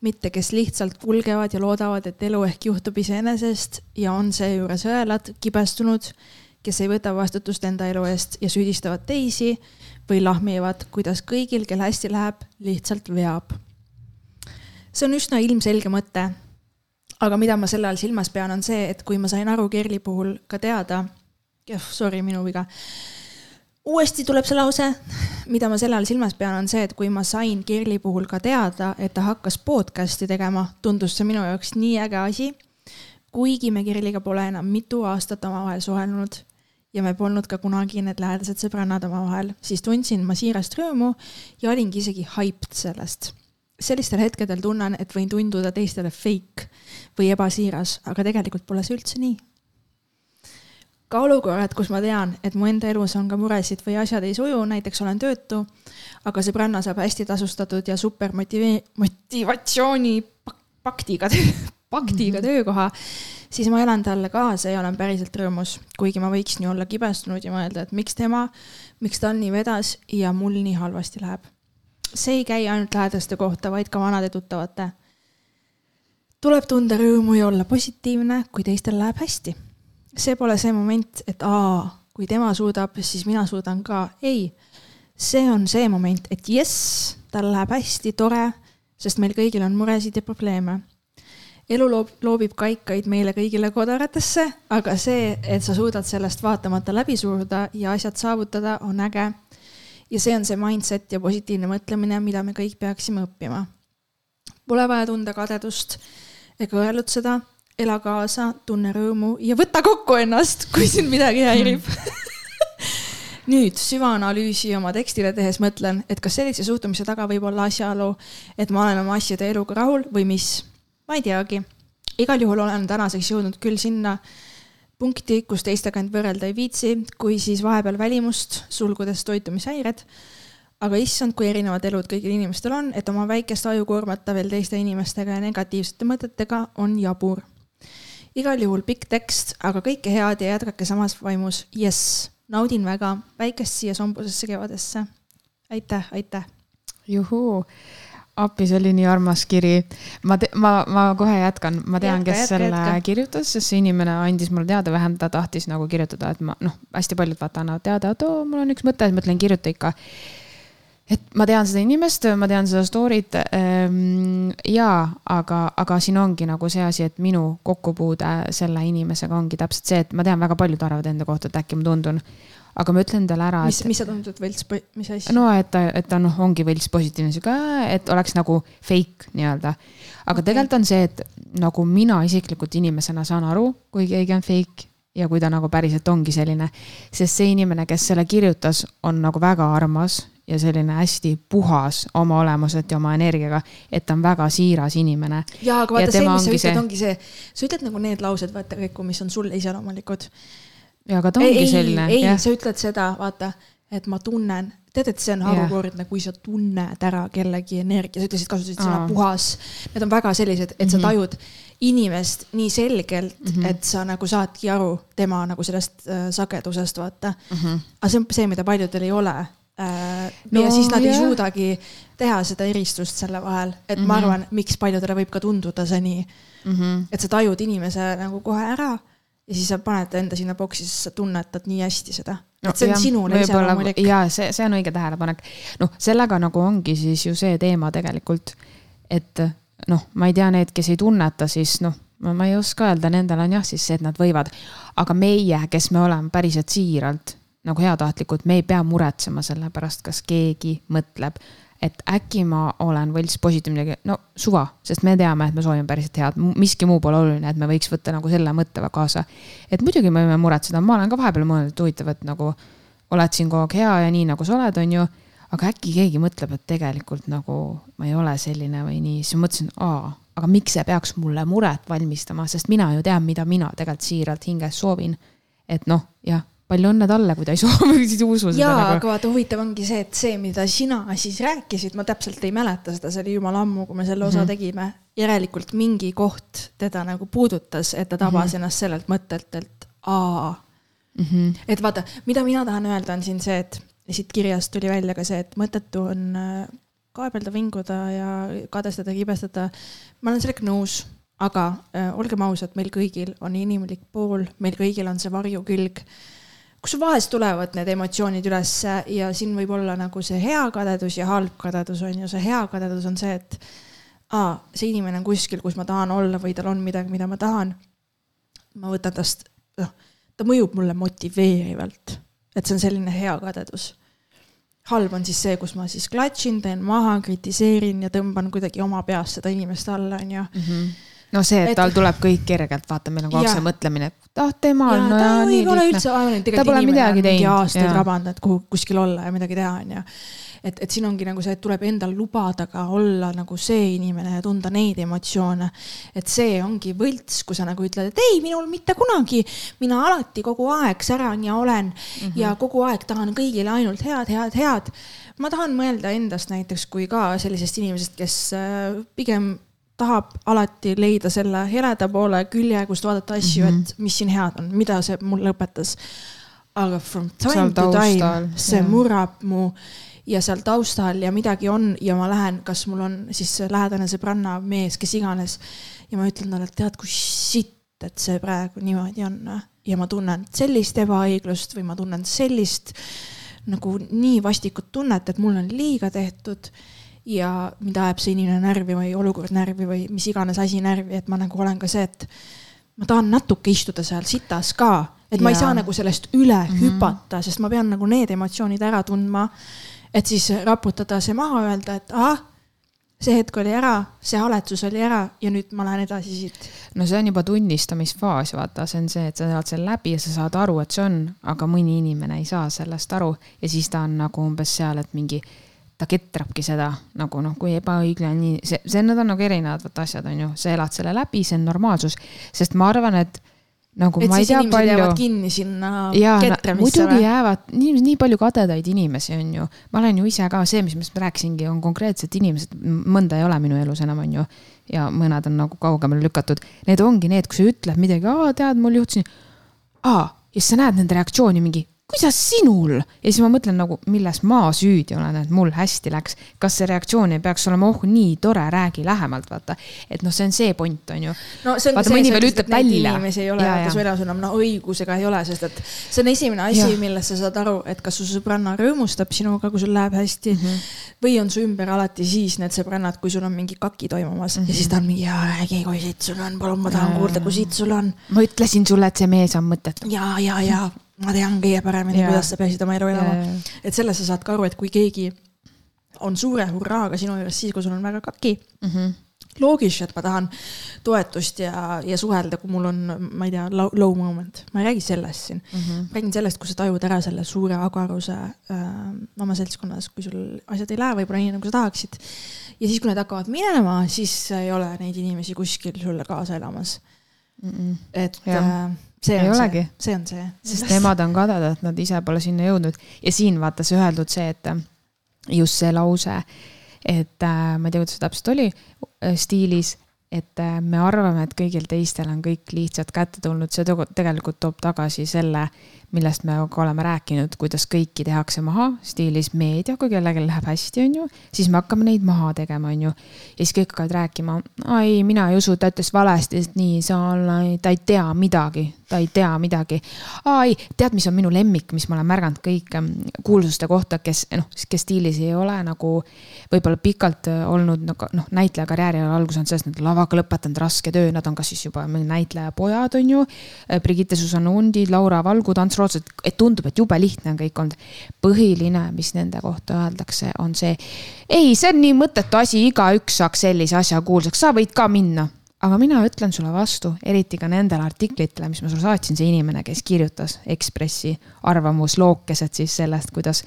mitte kes lihtsalt kulgevad ja loodavad, et elu ehk juhtub iseenesest ja on seejuures õelad, kibestunud, kes ei võta vastutust enda elu eest ja süüdistavad teisi või lahmivad, kuidas kõigil, kel hästi läheb, lihtsalt veab. see on üsna ilmselge mõte. aga mida ma selle all silmas pean, on see, et kui ma sain aru Kerli puhul ka teada, sorry, minu viga uuesti tuleb see lause, mida ma selle all silmas pean, on see, et kui ma sain Kirli puhul ka teada, et ta hakkas podcast'i tegema, tundus see minu jaoks nii äge asi. kuigi me Kirliga pole enam mitu aastat omavahel suhelnud ja me polnud ka kunagi need lähedased sõbrannad omavahel, siis tundsin ma siirast rõõmu ja olingi isegi hyped sellest. sellistel hetkedel tunnen, et võin tunduda teistele fake või ebasiiras, aga tegelikult pole see üldse nii ka olukorrad, kus ma tean, et mu enda elus on ka muresid või asjad ei suju, näiteks olen töötu, aga sõbranna saab hästi tasustatud ja super motivee-, motivatsiooni paktiga, paktiga mm -hmm. töökoha, siis ma elan talle kaasa ja olen päriselt rõõmus, kuigi ma võiksin ju olla kibestunud ja mõelda, et miks tema, miks tal nii vedas ja mul nii halvasti läheb. see ei käi ainult lähedaste kohta, vaid ka vanade tuttavate. tuleb tunda rõõmu ja olla positiivne, kui teistel läheb hästi see pole see moment, et aa, kui tema suudab, siis mina suudan ka. ei, see on see moment, et jess, tal läheb hästi, tore, sest meil kõigil on muresid ja probleeme. Elu loob, loobib kaikaid meile kõigile kodaratesse, aga see, et sa suudad sellest vaatamata läbi suruda ja asjad saavutada, on äge. ja see on see mindset ja positiivne mõtlemine, mida me kõik peaksime õppima. Pole vaja tunda kadedust ega õelutseda ela kaasa, tunne rõõmu ja võta kokku ennast, kui sind midagi häirib nüüd süvaanalüüsi oma tekstile tehes mõtlen, et kas sellise suhtumise taga võib olla asjaolu, et ma olen oma asjade eluga rahul või mis. Ma ei teagi. igal juhul olen tänaseks jõudnud küll sinna punkti, kus teistega end võrrelda ei viitsi, kui siis vahepeal välimust, sulgudes toitumishäired. aga issand, kui erinevad elud kõigil inimestel on, et oma väikest aju koormata veel teiste inimestega ja negatiivsete mõtetega on jabur igal juhul pikk tekst, aga kõike head ja jätkake samas vaimus. jess, naudin väga väikest siia sombusesse kevadesse. aitäh, aitäh. juhuu, appi, see oli nii armas kiri. ma, ma, ma kohe jätkan, ma tean, kes jätka, selle jätka. kirjutas, sest see inimene andis mulle teada, vähemalt ta tahtis nagu kirjutada, et ma noh, hästi paljud vaata annavad teada, et oo, mul on üks mõte, siis mõtlen, kirjuta ikka et ma tean seda inimest, ma tean seda story't ähm, jaa, aga, aga siin ongi nagu see asi, et minu kokkupuude selle inimesega ongi täpselt see, et ma tean, väga paljud arvavad enda kohta, et äkki ma tundun. Aga ma ütlen talle ära. mis, mis sa tundud võlts, mis asja? no et ta, et ta noh, ongi võlts positiivne sihuke, et oleks nagu fake nii-öelda. aga okay. tegelikult on see, et nagu mina isiklikult inimesena saan aru, kui keegi on fake ja kui ta nagu päriselt ongi selline. sest see inimene, kes selle kirjutas, on nagu väga armas ja selline hästi puhas oma olemuselt ja oma energiaga, et ta on väga siiras inimene. ja, aga vaata ja see, mis sa ütled ongi see, sa ütled nagu need laused, vaata kõik, mis on sulle iseloomulikud. Ja, aga ta ongi ei, selline. ei, sa ütled seda, vaata, et ma tunnen, tead, et see on harukordne, kui sa tunned ära kellegi energia, sa ütlesid, kasutasid sõna puhas. Need on väga sellised, et sa mhm. tajud inimest nii selgelt mm, -hmm. et sa nagu saadki aru tema nagu sellest äh, sagedusest, vaata mm. -hmm. aga see on see, mida paljudel ei ole Äh, no, ja siis nad jah. ei suudagi teha seda eristust selle vahel, et mm -hmm. ma mhm. arvan, miks paljudele võib ka tunduda see nii mm. -hmm. et sa tajud inimese nagu kohe ära ja siis sa paned enda sinna boksi, sest sa tunnetad nii hästi seda no,. et see on jah, sinule iseloomulik. ja see, see on õige tähelepanek. noh, sellega nagu ongi siis ju see teema tegelikult, et noh, ma ei tea, need, kes ei tunneta, siis noh, ma ei oska öelda, nendel on jah, siis see, et nad võivad. aga meie, kes me oleme päriselt siiralt nagu heatahtlikult, me ei pea muretsema selle pärast, kas keegi mõtleb et äkki ma olen võlts positiivne, no suva, sest me teame, et me soovime päriselt head, miski muu pole oluline, et me võiks võtta nagu selle mõtte kaasa. et muidugi me võime muretseda, ma olen ka vahepeal mõelnud, et huvitav, et nagu oled siin kogu aeg hea ja nii nagu sa oled, on ju. aga äkki keegi mõtleb, et tegelikult nagu ma ei ole selline või nii, siis ma mõtlesin, aa, aga miks see peaks mulle muret valmistama, sest mina ju tean, mida mina tegelikult siiralt hinges soovin. et noh, jah palju õnne talle, kui ta ei soovi, siis usu seda. jaa nagu., aga vaata, huvitav ongi see, et see, mida sina siis rääkisid, ma täpselt ei mäleta seda, see oli jumala ammu, kui me selle osa mm -hmm. tegime. järelikult mingi koht teda nagu puudutas, et ta tabas mm -hmm. ennast sellelt mõttelt, et aa mm. -hmm. et vaata, mida mina tahan öelda, on siin see, et siit kirjast tuli välja ka see, et mõttetu on äh, kaebelda, vinguda ja kadestada, kibestada. ma olen sellega nõus aga äh, olgem ausad, meil kõigil on inimlik pool, meil kõigil on see varjukülg kus vahest tulevad need emotsioonid ülesse ja siin võib olla nagu see hea kadedus ja halb kadedus on ju, see hea kadedus on see, et aa, see inimene on kuskil, kus ma tahan olla või tal on midagi, mida ma tahan. ma võtan tast, noh, ta mõjub mulle motiveerivalt, et see on selline hea kadedus. halb on siis see, kus ma siis klatšin, teen maha, kritiseerin ja tõmban kuidagi oma peas seda inimest alla, on ju mm. -hmm no see, et, tal tuleb kõik kergelt, vaata, meil on kogu aeg see mõtlemine, et ah, temal on no, ja, nii lihtne. ta pole midagi teinud. aastaid rabanud, et kuhu, kuskil olla ja midagi teha, onju. et, et siin ongi nagu see, et tuleb endal lubada ka olla nagu see inimene ja tunda neid emotsioone. et see ongi võlts, kui sa nagu ütled, et ei, minul mitte kunagi, mina alati kogu aeg säran ja olen mm -hmm. ja kogu aeg tahan kõigile ainult head, head, head. ma tahan mõelda endast näiteks kui ka sellisest inimesest, kes äh, pigem tahab alati leida selle heleda poole külje, kust vaadata asju mm, -hmm. et mis siin head on, mida see mulle õpetas. aga from time to time see yeah. murrab mu ja seal taustal ja midagi on ja ma lähen, kas mul on siis lähedane sõbranna, mees, kes iganes. ja ma ütlen talle, et tead, kui sitt, et see praegu niimoodi on ja ma tunnen sellist ebaõiglust või ma tunnen sellist nagu nii vastikut tunnet, et mul on liiga tehtud ja mind ajab see inimene närvi või olukord närvi või mis iganes asi närvi, et ma nagu olen ka see, et ma tahan natuke istuda seal sitas ka, et ja. ma ei saa nagu sellest üle mm -hmm. hüpata, sest ma pean nagu need emotsioonid ära tundma. et siis raputada see maha, öelda, et ahah, see hetk oli ära, see haletsus oli ära ja nüüd ma lähen edasi siit. no see on juba tunnistamisfaas, vaata, see on see, et sa elad selle läbi ja sa saad aru, et see on, aga mõni inimene ei saa sellest aru ja siis ta on nagu umbes seal, et mingi ta ketrabki seda nagu noh, kui ebaõiglane, nii see, see, need on nagu erinevad vaata asjad, on ju, sa elad selle läbi, see on normaalsus, sest ma arvan, et nagu et ma ei tea palju. kinni sinna ketramisse. muidugi või? jäävad, nii, nii palju kadedaid inimesi on ju. ma olen ju ise ka see, mis ma rääkisingi, on konkreetsed inimesed, mõnda ei ole minu elus enam, on ju. ja mõned on nagu kaugemale lükatud. Need ongi need, kui sa ütled midagi, aa, tead, mul juhtus nii. aa, ja siis sa näed nende reaktsiooni mingi kuidas sinul? ja siis ma mõtlen nagu, milles ma süüdi olen, et mul hästi läks. kas see reaktsioon ei peaks olema, oh nii tore, räägi lähemalt, vaata. et noh, see on see point, on ju. no see ongi see, sa ütled, et neid inimesi ei ole, vaata su elus enam, no õigusega ei ole, sest et see on esimene asi, millest sa saad aru, et kas su sõbranna rõõmustab sinuga, kui sul läheb hästi mm. -hmm. või on su ümber alati siis need sõbrannad, kui sul on mingi kaki toimumas mm -hmm. ja siis ta on mingi, jaa, räägi, kui siit sul on, palun, ma tahan kuulda, kui siit sul on. ma ütlesin sulle, et see mees on mõttetu. ja, ja, ja ma tean kõige paremini, kuidas sa peaksid oma elu elama. et selles sa saad ka aru, et kui keegi on suure hurraaga sinu juures siis, kui sul on väga kaki mm. -hmm loogiline, et ma tahan toetust ja, ja suhelda, kui mul on, ma ei tea, low moment, ma ei räägi sellest siin mm. -hmm. ma räägin sellest, kui sa tajud ära selle suure agaruse äh, oma seltskonnas, kui sul asjad ei lähe võib-olla nii, nagu sa tahaksid. ja siis, kui need hakkavad minema, siis ei ole neid inimesi kuskil sulle kaasa elamas mm. -mm. et ja. äh, see ei on olegi. see, on see. sest nemad on kadedad, nad ise pole sinna jõudnud ja siin vaata see öeldud see, et just see lause, et äh, ma ei tea, kuidas see täpselt oli äh, stiilis, et äh, me arvame, et kõigil teistel on kõik lihtsalt kätte tulnud, see tegelikult toob tagasi selle, millest me ka oleme rääkinud, kuidas kõiki tehakse maha stiilis meedia, kui kellelgi läheb hästi, on ju, siis me hakkame neid maha tegema, on ju. ja siis kõik hakkavad rääkima, ei, mina ei usu, ta ütles valesti, sest nii ei saa olla, ta ei tea midagi, ta ei tea midagi. aa ei, tead, mis on minu lemmik, mis ma olen märganud kõik kuulsuste kohta, kes noh, kes stiilis ei ole nagu võib-olla pikalt äh, olnud nagu noh, näitleja karjääri algus on sellest, nad lavaga lõpetanud raske töö, nad on kas siis juba näitleja pojad, on ju. Äh, Brigitte Susanne Undid, Laura Valgu, tantsu raudselt, et tundub, et jube lihtne on kõik olnud. põhiline, mis nende kohta öeldakse, on see. ei, see on nii mõttetu asi, igaüks saaks sellise asja kuulsaks, sa võid ka minna. aga mina ütlen sulle vastu, eriti ka nendele artiklitele, mis ma sulle saatsin, see inimene, kes kirjutas Ekspressi arvamuslookesed siis sellest, kuidas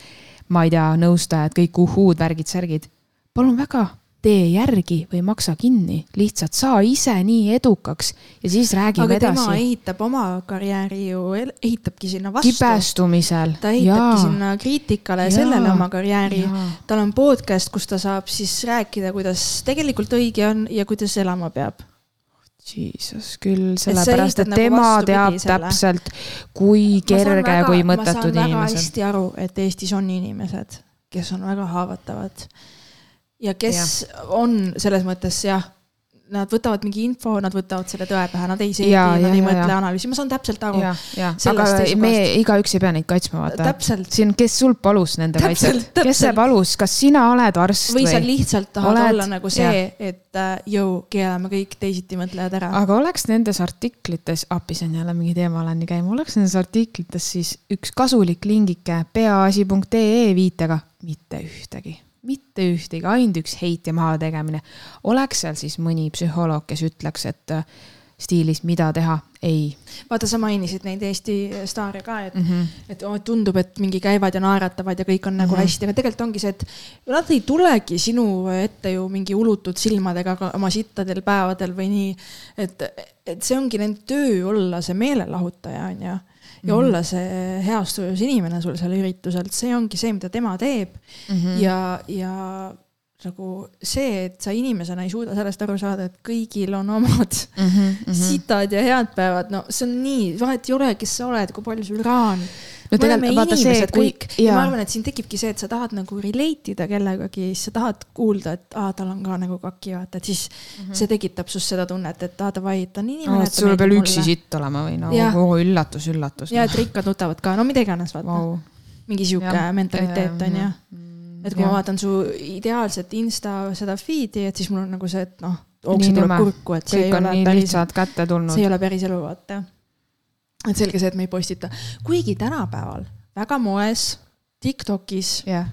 ma ei tea, nõustajad, kõik uhhuud, värgid, särgid. palun väga, tee järgi või maksa kinni, lihtsalt saa ise nii edukaks ja siis räägime aga tema edasi. ehitab oma karjääri ju, ehitabki sinna vastu. kibestumisel. ta ehitabki sinna kriitikale ja Jaa. sellele oma karjääri Jaa.. tal on podcast, kus ta saab siis rääkida, kuidas tegelikult õige on ja kuidas elama peab. Jesus küll, sellepärast ehitad et nagu tema teab selle. täpselt, kui kerge, kui mõttetud ma saan väga inimesed. hästi aru, et Eestis on inimesed, kes on väga haavatavad ja kes ja. on selles mõttes jah, nad võtavad mingi info, nad võtavad selle tõe pähe, nad ei seedi, nad jaa, ei jaa, mõtle analüüsi, ma saan täpselt aru. ja, ja, aga me igaüks ei pea neid kaitsma, vaata. täpselt, siin, kes sul palus nende kaitset, kes see palus, kas sina oled arst või või, sa lihtsalt tahad oled- olla nagu see, et äh, jõu, keelame kõik teisitimõtlejad ära. aga oleks nendes artiklites, appi see on jälle mingi teema, olen nii käima, oleks nendes artiklites siis üks kasulik lingike peaasi.ee viitega, mitte ühtegi, mitte ühtegi, ainult üks heit ja mahategemine. oleks seal siis mõni psühholoog, kes ütleks, et stiilis, mida teha, ei vaata, sa mainisid neid Eesti staare ka, et mm. -hmm. et oh, tundub, et mingi käivad ja naeratavad ja kõik on nagu Mhm. hästi, aga tegelikult ongi see, et nad ei tulegi sinu ette ju mingi ulutud silmadega oma sittadel päevadel või nii. et, et see ongi nende töö olla see meelelahutaja on ju. ja mm. -hmm. olla see heas tujus inimene sul seal üritusel, see ongi see, mida tema teeb Mm -hmm. ja, ja nagu see, et sa inimesena ei suuda sellest aru saada, et kõigil on omad mm -hmm. sitad ja head päevad, no see on nii, vahet ei ole, kes sa oled, kui palju sul raha on. No tegelikult vaata see, inimesed kui- ja ma arvan, et siin tekibki see, et sa tahad nagu relate ida kellegagi, siis sa tahad kuulda, et aa, tal on ka nagu kaki, vaata, et siis mm -hmm. see tekitab sinust seda tunnet, et aa, davai, ta on inimene no,. sul peab üksi sitt olema või no oh, üllatus, üllatus. ja, et rikkad nutavad ka, no mida iganes, vaata wow., mingi sihuke mentaliteet on ju. Et kui ma vaatan su ideaalset insta seda feed'i, et siis mul on nagu see, et noh, Nii ookse tuleb kurku, et see ei on ole päris see ei. ole päris elu, vaata. et selge see, et me ei postita, kuigi tänapäeval väga moes Tiktokis jah,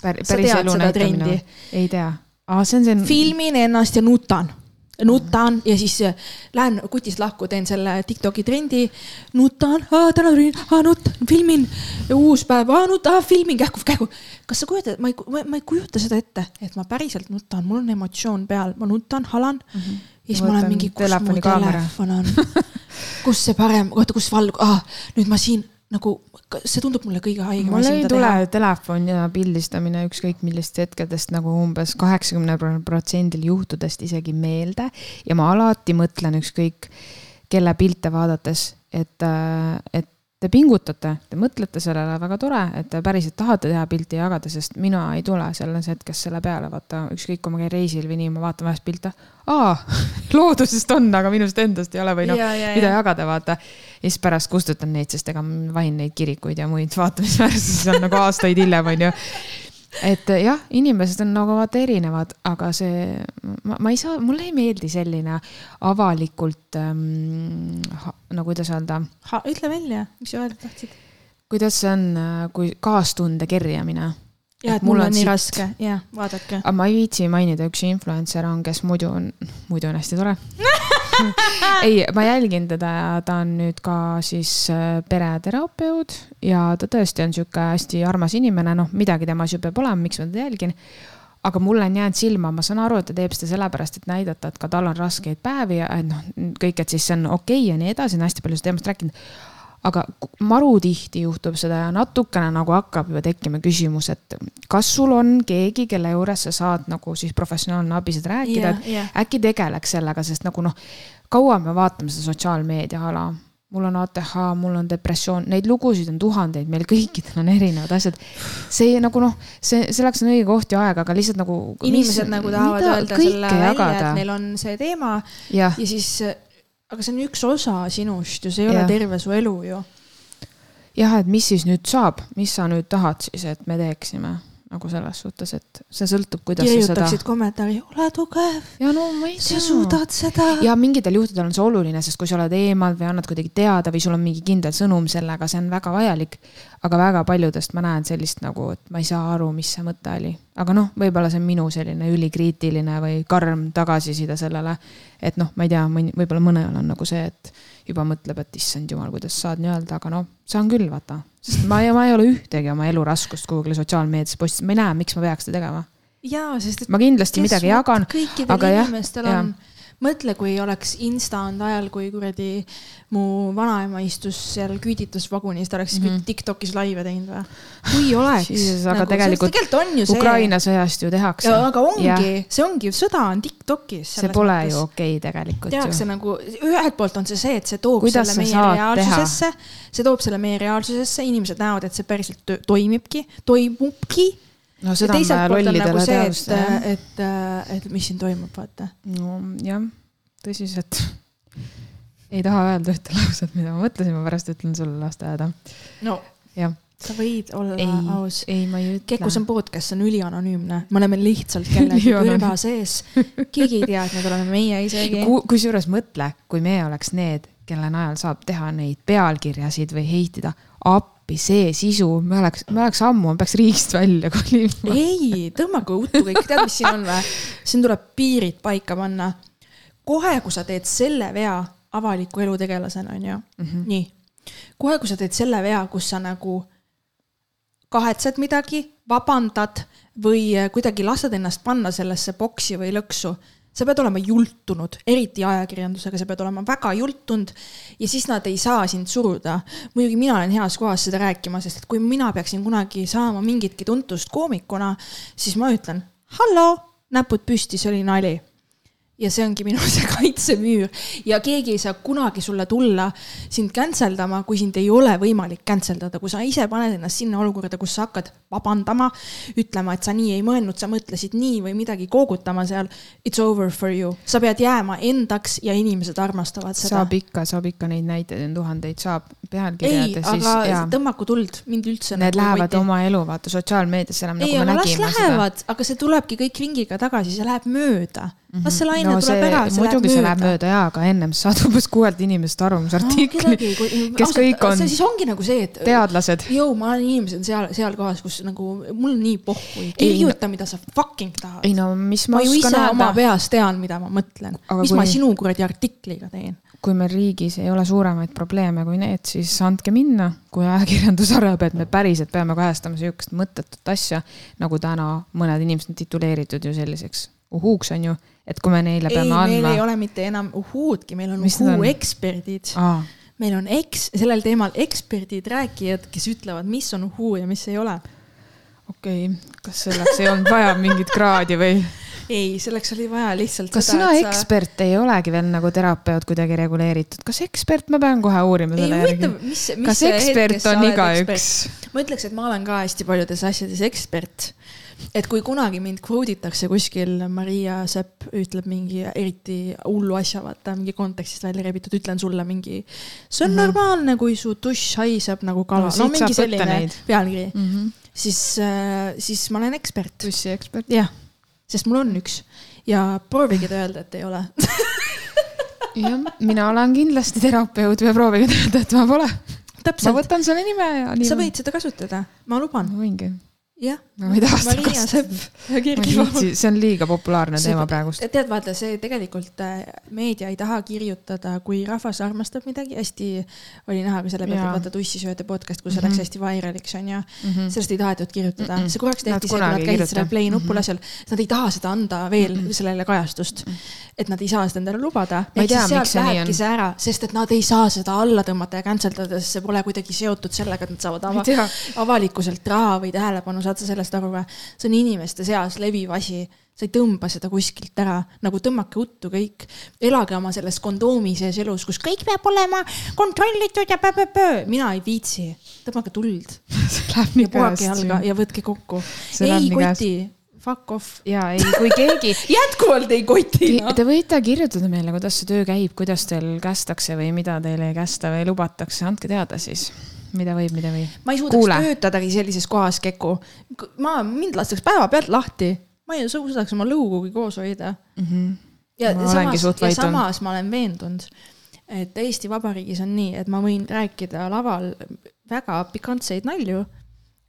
päris elu näitamine ei tea. aa, see on see. filmin ennast ja nutan, nutan ja siis äh, lähen kutist lahku, teen selle Tiktoki trendi, nutan, täna tulin, nutan, filmin, uus päev, nutan, filmin kähku, kähku. kas sa kujutad, ma ei, ma ei kujuta seda ette, et ma päriselt nutan, mul on emotsioon peal, ma nutan, halan mm. -hmm. ja siis ma olen Võtan mingi, kus mu telefon on, kus see parem, oota, kus valg- ah,, nüüd ma siin nagu, see tundub mulle kõige haigem mul asi, ei mida tule teha. telefon ja pildistamine ükskõik millist hetkedest nagu umbes kaheksakümne protsendil juhtudest isegi meelde ja ma alati mõtlen ükskõik kelle pilte vaadates, et, et te pingutate, te mõtlete sellele väga tore, et te päriselt tahate teha pilti ja jagada, sest mina ei tule selles hetkes selle peale, vaata ükskõik, kui ma käin reisil või nii, ma vaatan vahest pilte. aa, loodusest on, aga minust endast ei ole või noh, mida ja. jagada, vaata. ja siis pärast kustutan neid, sest ega ma vahin neid kirikuid ja muid vaatamisväärsusi seal nagu aastaid hiljem onju et jah, inimesed on nagu vaata erinevad, aga see, ma, ma ei saa, mulle ei meeldi selline avalikult ähm,, no kuidas öelda, ütle välja, mis sa öelda tahtsid? kuidas see on, kui kaastunde kerjamine. ja, et mul on nii raske, jah, vaadake. aga ma ei viitsi mainida, üks influencer on, kes muidu on, muidu on hästi tore ei, ma jälgin teda ja ta on nüüd ka siis äh, pereterapeut ja ta tõesti on sihuke hästi armas inimene, noh, midagi temas ju peab olema, miks ma teda jälgin. aga mulle on jäänud silma, ma saan aru, et ta teeb seda sellepärast, et näidata, et ka tal on raskeid päevi ja noh, kõik, et siis see on okei okay ja nii edasi, on hästi palju sellest teemast rääkinud aga maru tihti juhtub seda ja natukene nagu hakkab juba tekkima küsimus, et kas sul on keegi, kelle juures sa saad nagu siis professionaalne abi seda rääkida yeah,, et äkki tegeleks sellega, sest nagu noh, kaua me vaatame seda sotsiaalmeedia ala mul on ATH, mul on depressioon, neid lugusid on tuhandeid, meil kõikidel on erinevad asjad. see nagu noh, see, selleks on õige koht ja aeg, aga lihtsalt nagu. inimesed nagu tahavad öelda selle välja, et neil on see teema jah, ja siis, aga see on üks osa sinust ju, see ei ole Jah. terve su elu ju. jah, et mis siis nüüd saab, mis sa nüüd tahad siis, et me teeksime? Nagu selles suhtes, et see sõltub, kuidas sa seda. kirjutaksid kommentaari, ole tugev, ja no ma ei sa tea. suudad seda. ja mingitel juhtudel on see oluline, sest kui sa oled eemal või annad kuidagi teada või sul on mingi kindel sõnum sellega, see on väga vajalik. aga väga paljudest ma näen sellist nagu, et ma ei saa aru, mis see mõte oli. aga noh, võib-olla see on minu selline ülikriitiline või karm tagasiside sellele. et noh, ma ei tea, võib-olla mõnel on nagu see, et juba mõtleb, et issand jumal, kuidas saad nii öelda, aga noh, saan küll vaata. Sest ma ei, ma ei ole ühtegi oma elu raskust kuhugi sotsiaalmeedias postitanud, ma ei näe, miks ma peaks seda tegema. jaa, sest et ma kindlasti midagi jagan, aga jah, inimestel jah. mõtle, kui oleks Insta olnud ajal, kui kuradi mu vanaema istus seal küüditusvagunis, ta oleks mm. -hmm. Tiktokis laive teinud või? kui oleks aga tegelikult tegelikult on ju see. Ukraina sõjast ju tehakse. aga ongi, see ongi, sõda on Tiktokis. see pole ju okei okay tegelikult tehakse ju. nagu, ühelt poolt on see see, et see toob Kuidas selle meie reaalsusesse, see toob selle meie reaalsusesse, inimesed näevad, et see päriselt toimibki, toimubki. No seda on vaja poolt on nagu lollidele et et, et, et mis siin toimub, vaata. nojah, tõsiselt. ei taha öelda ühte lauset, mida ma mõtlesin, ma pärast ütlen sulle lasteaeda. no jah, sa võid olla ei aus,. ei ma ei ütle. Kekus on podcast, see on ülianonüümne, me oleme lihtsalt kellegi kõrva sees. keegi ei tea, et need oleme meie isegi. kusjuures mõtle, kui meie oleks need, kelle najal saab teha neid pealkirjasid või heitida, appi see sisu, me oleks, me oleks ammu, me peaks riigist välja kolima. ei, tõmmake uttu kõik, tead, mis siin on või? siin tuleb piirid paika panna. kohe, kui sa teed selle vea avaliku elu tegelasena, onju mm, -hmm. nii. kohe, kui sa teed selle vea, kus sa nagu kahetsed midagi, vabandad või kuidagi lased ennast panna sellesse boksi või lõksu, sa pead olema jultunud, eriti ajakirjandusega, sa pead olema väga jultunud ja siis nad ei saa sind suruda. muidugi mina olen heas kohas seda rääkima, sest et kui mina peaksin kunagi saama mingitki tuntust koomikuna, siis ma ütlen hallo, näpud püsti, see oli nali ja see ongi minu see kaitsemüür ja keegi ei saa kunagi sulle tulla sind cancel dama, kui sind ei ole võimalik cancel dada, kui sa ise paned ennast sinna olukorda, kus sa hakkad vabandama, ütlema, et sa nii ei mõelnud, sa mõtlesid nii või midagi koogutama seal. It's over for you, sa pead jääma endaks ja inimesed armastavad seda saab. ikka, saab ikka neid näiteid on tuhandeid, saab ei, pealkirjades siis aga tõmmaku tuld, mind üldse. need lähevad. oma elu, vaata sotsiaalmeediasse enam ei, nagu aga las lähevad, aga see tulebki kõik ringiga tagasi, see läheb mööda. Las see laine no tuleb see ära, see muidugi see läheb läheb mööda. mööda jaa, aga ennem sa saad umbes kuuelt inimest arvamusartikli, kes kõik on see siis ongi nagu see, et teadlased. jõu, ma olen inimesed seal, seal kohas, kus nagu mul on nii pohhu, kirjuta, mida sa fucking tahad. ei no mis ma, ma oskan oma öelda, peas tean, mida ma mõtlen, mis kui- ma sinu kuradi artikliga teen. kui meil riigis ei ole suuremaid probleeme kui need, siis andke minna, kui ajakirjandus arvab, et me päriselt peame kajastama sihukest mõttetut asja, nagu täna mõned inimesed on tituleeritud ju selliseks uhuuks on ju, et kui me neile ei, peame meil ei andma. ole mitte enam uhuudki, meil on Mis need on? uhuu eksperdid. aa, meil on eks-, sellel teemal eksperdid, rääkijad, kes ütlevad, mis on uhuu ja mis ei ole. okei okay., kas selleks ei olnud vaja mingit kraadi või? ei, selleks oli vaja lihtsalt kas sõna sa... ekspert ei olegi veel nagu terapeut kuidagi reguleeritud, kas ekspert, ma pean kohe uurima ei selle järgi., kas ekspert on igaüks? ma ütleks, et ma olen ka hästi paljudes asjades ekspert. Et kui kunagi mind quote itakse kuskil, Maria Sepp ütleb mingi eriti hullu asja, vaata mingi kontekstist välja rebitud, ütlen sulle mingi. see on mm -hmm. normaalne, kui su dušš haiseb nagu kala No no,, mingi selline pealkiri mm. -hmm. siis, siis ma olen ekspert. tussi ekspert. jah, sest mul on üks ja proovige te öelda, et ei ole. jah, mina olen kindlasti terapeut ja proovige öelda, et ma pole. ma võtan selle nime ja sa võid seda kasutada, ma luban, ma võingi. jah. Ma ei taha seda kasutada. See on liiga populaarne teema praegust. tead, vaata see tegelikult äh, meedia ei taha kirjutada, kui rahvas armastab midagi, hästi oli näha ka selle pealt, et vaata tussisööde podcast, kus see Mhm. läks hästi vairaliks onju mm. -hmm. sellest ei tahetud kirjutada mm, Mm-mm. -mm. see korraks tehti see, kui nad käisid kirjuta. sellel play Mhm. seal, nad ei taha seda anda veel mm Mhm. -mm. sellele kajastust mm. -mm. et nad ei saa seda endale lubada. Ehk siis sealt see lähebki see ära, sest et nad ei saa seda alla tõmmata ja cancel dada, sest see pole kuidagi seotud sellega, et nad saavad ava avalikkuselt raha või tähelepanu, saad sa sellest aru või? see on inimeste seas leviv asi, sa ei tõmba seda kuskilt ära, nagu tõmmake uttu kõik, elage oma selles kondoomi sees elus, kus kõik peab olema kontrollitud ja pöö-pöö-pöö, mina ei viitsi, tõmmake tuld ja puhake jalga ja võtke kokku. Ei koti, fuck off. ja ei, kui keegi jätkuvalt ei koti noh. Te võite kirjutada meile, kuidas see töö käib, kuidas teil kästakse või mida teile ei kästa või lubatakse, andke teada siis. Mida võib, mida või. ma ei suudaks Kuule. töötadagi sellises kohas, Keku. ma, mind lastakse päevapealt lahti. ma ei suudaks oma lõugugi koos hoida. ja Ma samas, ja olnud. samas ma olen veendunud, et Eesti Vabariigis on nii, et ma võin rääkida laval väga pikantseid nalju,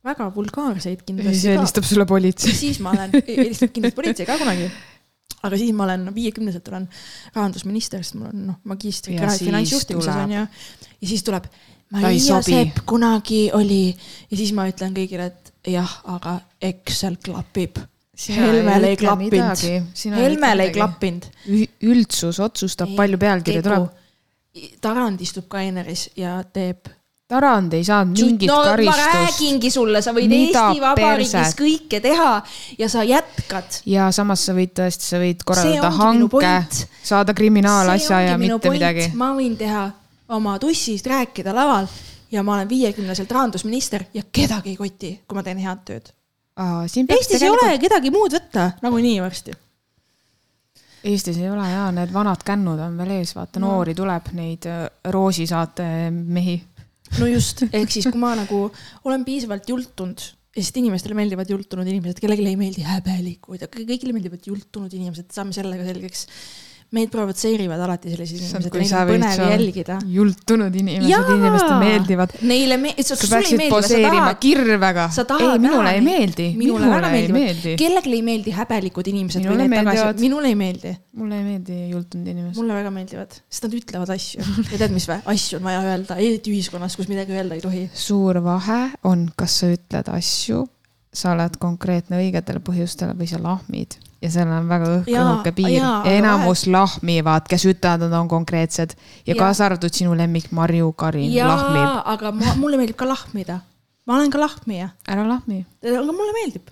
väga vulgaarseid siis kindlasti ka. helistab sulle politsei. siis ma olen, helistab kindlasti politsei ka kunagi. aga siis ma olen viiekümneselt olen rahandusminister, sest mul on noh, magistrikraad siis finantsjuhtimises on ju. ja siis tuleb, Maria. Sepp kunagi oli ja siis ma ütlen kõigile, et jah, aga Excel klapib. Helmel ei klappinud, Helmel ei. klappinud. üldsus otsustab, palju pealkirju tuleb. Tarand istub kaineris ja teeb. Tarand ei saanud mingit no ma karistust räägingi sulle, sa võid Mida Eesti Vabariigis perset? kõike teha ja sa jätkad ja samas sa võid tõesti, sa võid korraldada hanke point., saada kriminaalasja ja mitte midagi. ma võin teha oma tussist rääkida laval ja ma olen viiekümneselt rahandusminister ja kedagi ei koti, kui ma teen head tööd. Eestis ei ole kedagi muud võtta nagunii varsti. Eestis ei ole ja need vanad kännud on veel ees, vaata No. noori tuleb, neid äh, Roosi saate mehi. no just, ehk siis, kui ma nagu olen piisavalt jultunud, sest inimestele meeldivad jultunud inimesed, kellelegi ei meeldi häbelikud, aga kõigile meeldivad jultunud inimesed, saame sellega selgeks. Meid provotseerivad alati sellised inimesed, neid on põnev jälgida. jultunud inimesed, inimestele meeldivad. Neile me-, sa sulle ei meeldi, sa tahad, kirvega. ei, minule ei meeldi. minule väga meeldivad meeldi. kellelegi ei meeldi häbelikud inimesed Minule või need tagasi minule ei meeldi, mulle ei meeldi jultunud inimesed. mulle väga meeldivad, sest nad ütlevad asju ja tead, mis või, asju on vaja öelda, eriti ühiskonnas, kus midagi öelda ei tohi. suur vahe on, kas sa ütled asju, sa oled konkreetne õigetel põhjustel või sa lahmid ja seal on väga õh- Jaa, õhuke piir enamus lahmivad, kes ütlevad, nad on konkreetsed ja Jaa. kaasa arvatud sinu lemmik Marju Karin lahmib. jaa, aga ma, mulle meeldib ka lahmida. ma olen ka lahmija, ära lahmi. aga mulle meeldib.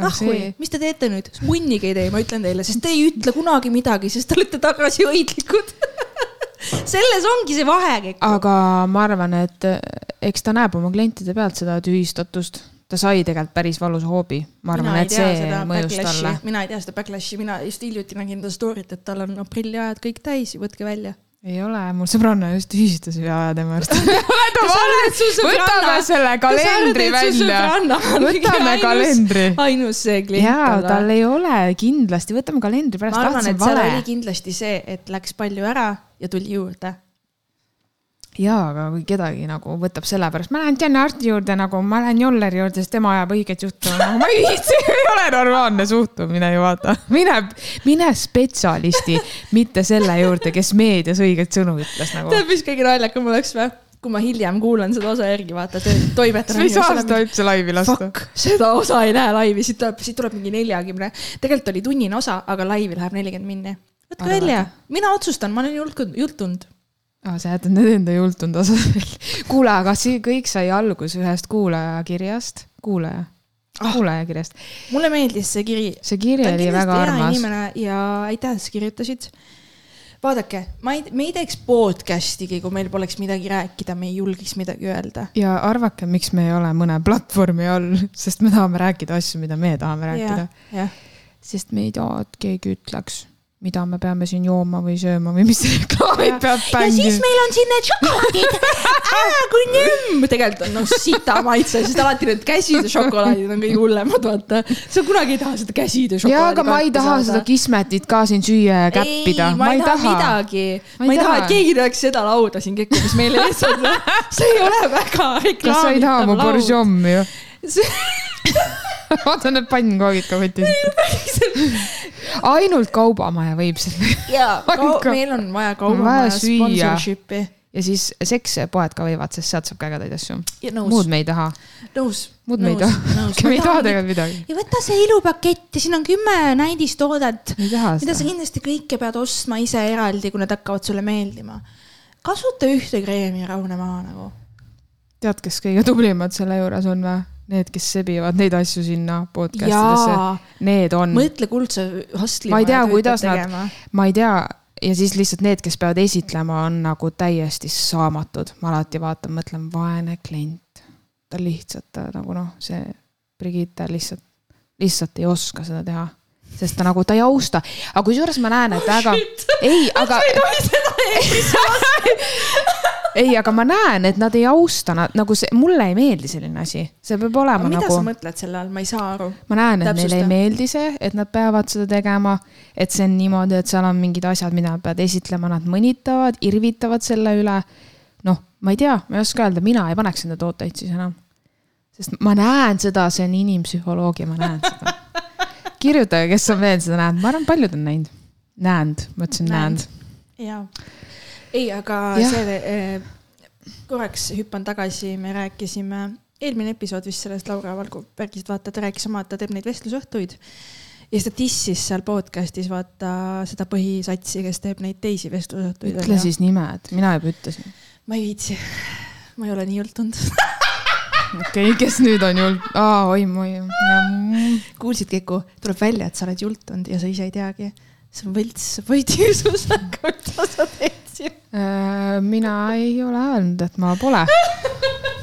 Nahku mis te teete nüüd, munnigi ei tee, ma ütlen teile, sest te ei ütle kunagi midagi, sest te olete tagasihoidlikud. selles ongi see vahe. aga ma arvan, et eh, eks ta näeb oma klientide pealt seda tühistatust. Ta sai tegelikult päris valusa hoobi. ma arvan, et see mõjus talle. mina ei tea seda backlash'i, mina just hiljuti nägin ta story't, et tal on aprilliajad kõik täis, võtke välja. ei ole, mul sõbranna just tühistas ühe aja tema arust. võtame selle kalendri välja. võtame kalendri. ainus see klient jaa, tal ei ole kindlasti, võtame kalendri pärast, ma arvan, et seal vale oli. kindlasti see, et läks palju ära ja tuli juurde. jaa, aga kui kedagi nagu võtab sellepärast, ma lähen Janne Arti juurde nagu, ma lähen Jolleri juurde, sest tema ajab õiget juttu nagu ma ei viitsi, ei ole normaalne suhtumine ju vaata. mine, mine spetsialisti, mitte selle juurde, kes meedias õiget sõnu ütles nagu. tead, mis kõige naljakam oleks või? kui ma hiljem kuulan seda osa järgi, vaata, toimetan. mis aasta üldse laivi lasta? Seda osa ei näe laivi, siit tuleb, siit tuleb mingi neljakümne, tegelikult oli tunnine osa, aga laivi läheb nelikümmend minni. võtke välja, mina otsustan, ma olen jultunud. aa, sa jätad need enda jultunud osad veel. kuule, aga see kõik sai alguse ühest kuulajakirjast, kuulaja ah., kuulajakirjast. mulle meeldis see kiri. see kiri oli väga armas. ja aitäh, et sa kirjutasid. vaadake, ma ei, me ei teeks podcast'igi, kui meil poleks midagi rääkida, me ei julgeks midagi öelda. ja arvake, miks me ei ole mõne platvormi all, sest me tahame rääkida asju, mida me tahame rääkida. sest me ei taha, et keegi ütleks, mida me peame siin jooma või sööma või mis reklaamid peab ja siis meil on siin need šokolaadid. kui nümm. tegelikult on noh sita maitse, sest alati need käside šokolaadid on kõige hullemad, vaata. sa kunagi ei taha seda käside jaa, šokolaadi. aga ma ei taha seda kismetit ka siin süüa ja käppida. ma ei taha midagi. ma ei taha, et keegi teeks seda lauda siin kekkumis meile lihtsalt. see ei ole väga kas sa ei taha mu reklaamitav laud. boržommi ju? Vaata need pannkoogid ka kotis. ainult kaubamaja võib selle jaa, meil on vaja kaubamaja sponsorship'i. ja siis sekspoed ka võivad, sest sealt saab ka ägedaid asju. muud, me ei taha, nõus. muud me ei taha. me ei taha tegelikult midagi. ja võta see ilupakett ja siin on kümme näidistoodet, mida sa kindlasti kõike pead ostma ise eraldi, kui need hakkavad sulle meeldima. kasuta ühte kreemi ja rahune maha nagu. tead, kes kõige tublimad selle juures on või? Need, kes sebivad neid asju sinna podcast idesse, need on, mõtle kuldse hustlima. Ma ei tea, kuidas nad- ma ei tea, ja siis lihtsalt need, kes peavad esitlema, on nagu täiesti saamatud. ma alati vaatan, mõtlen, vaene klient. ta lihtsalt ta nagu noh, see Brigitte lihtsalt, lihtsalt ei oska seda teha. sest ta nagu, ta ei austa, aga kusjuures ma näen, et väga, ei, aga. ei, aga ma näen, et nad ei austa, nad nagu see, mulle ei meeldi selline asi, see peab olema mida nagu sa, mõtled selle all, ma ei saa aru. ma näen, et neile Täpsusta. ei meeldi see, et nad peavad seda tegema. et see on niimoodi, et seal on mingid asjad, mida nad peavad esitlema, nad mõnitavad, irvitavad selle üle. noh, ma ei tea, ma ei oska öelda, mina ei paneks enda tooteid siis enam. sest ma näen seda, see on inimpsühholoogia, ma näen seda. kirjutage, kes on veel seda näinud, ma arvan, paljud on näinud. näinud, ma ütlesin näinud. jaa. ei, aga Jah. see eh,, korraks hüppan tagasi, me rääkisime, eelmine episood vist sellest Laura Valgu värgist, vaata, ta rääkis oma, et ta teeb neid vestlusõhtuid. ja siis ta dissis seal podcast'is vaata seda põhisatsi, kes teeb neid teisi vestlusõhtuid. ütle siis nimed, mina juba ütlesin. ma ei viitsi, ma ei ole nii jultunud. okei okay,, kes nüüd on julm, aa, oi, oi, kuulsid, Keku, tuleb välja, et sa oled jultunud ja sa ise ei teagi. see on võlts aga mida sa teed siin? Äh, mina ei ole öelnud, et ma pole.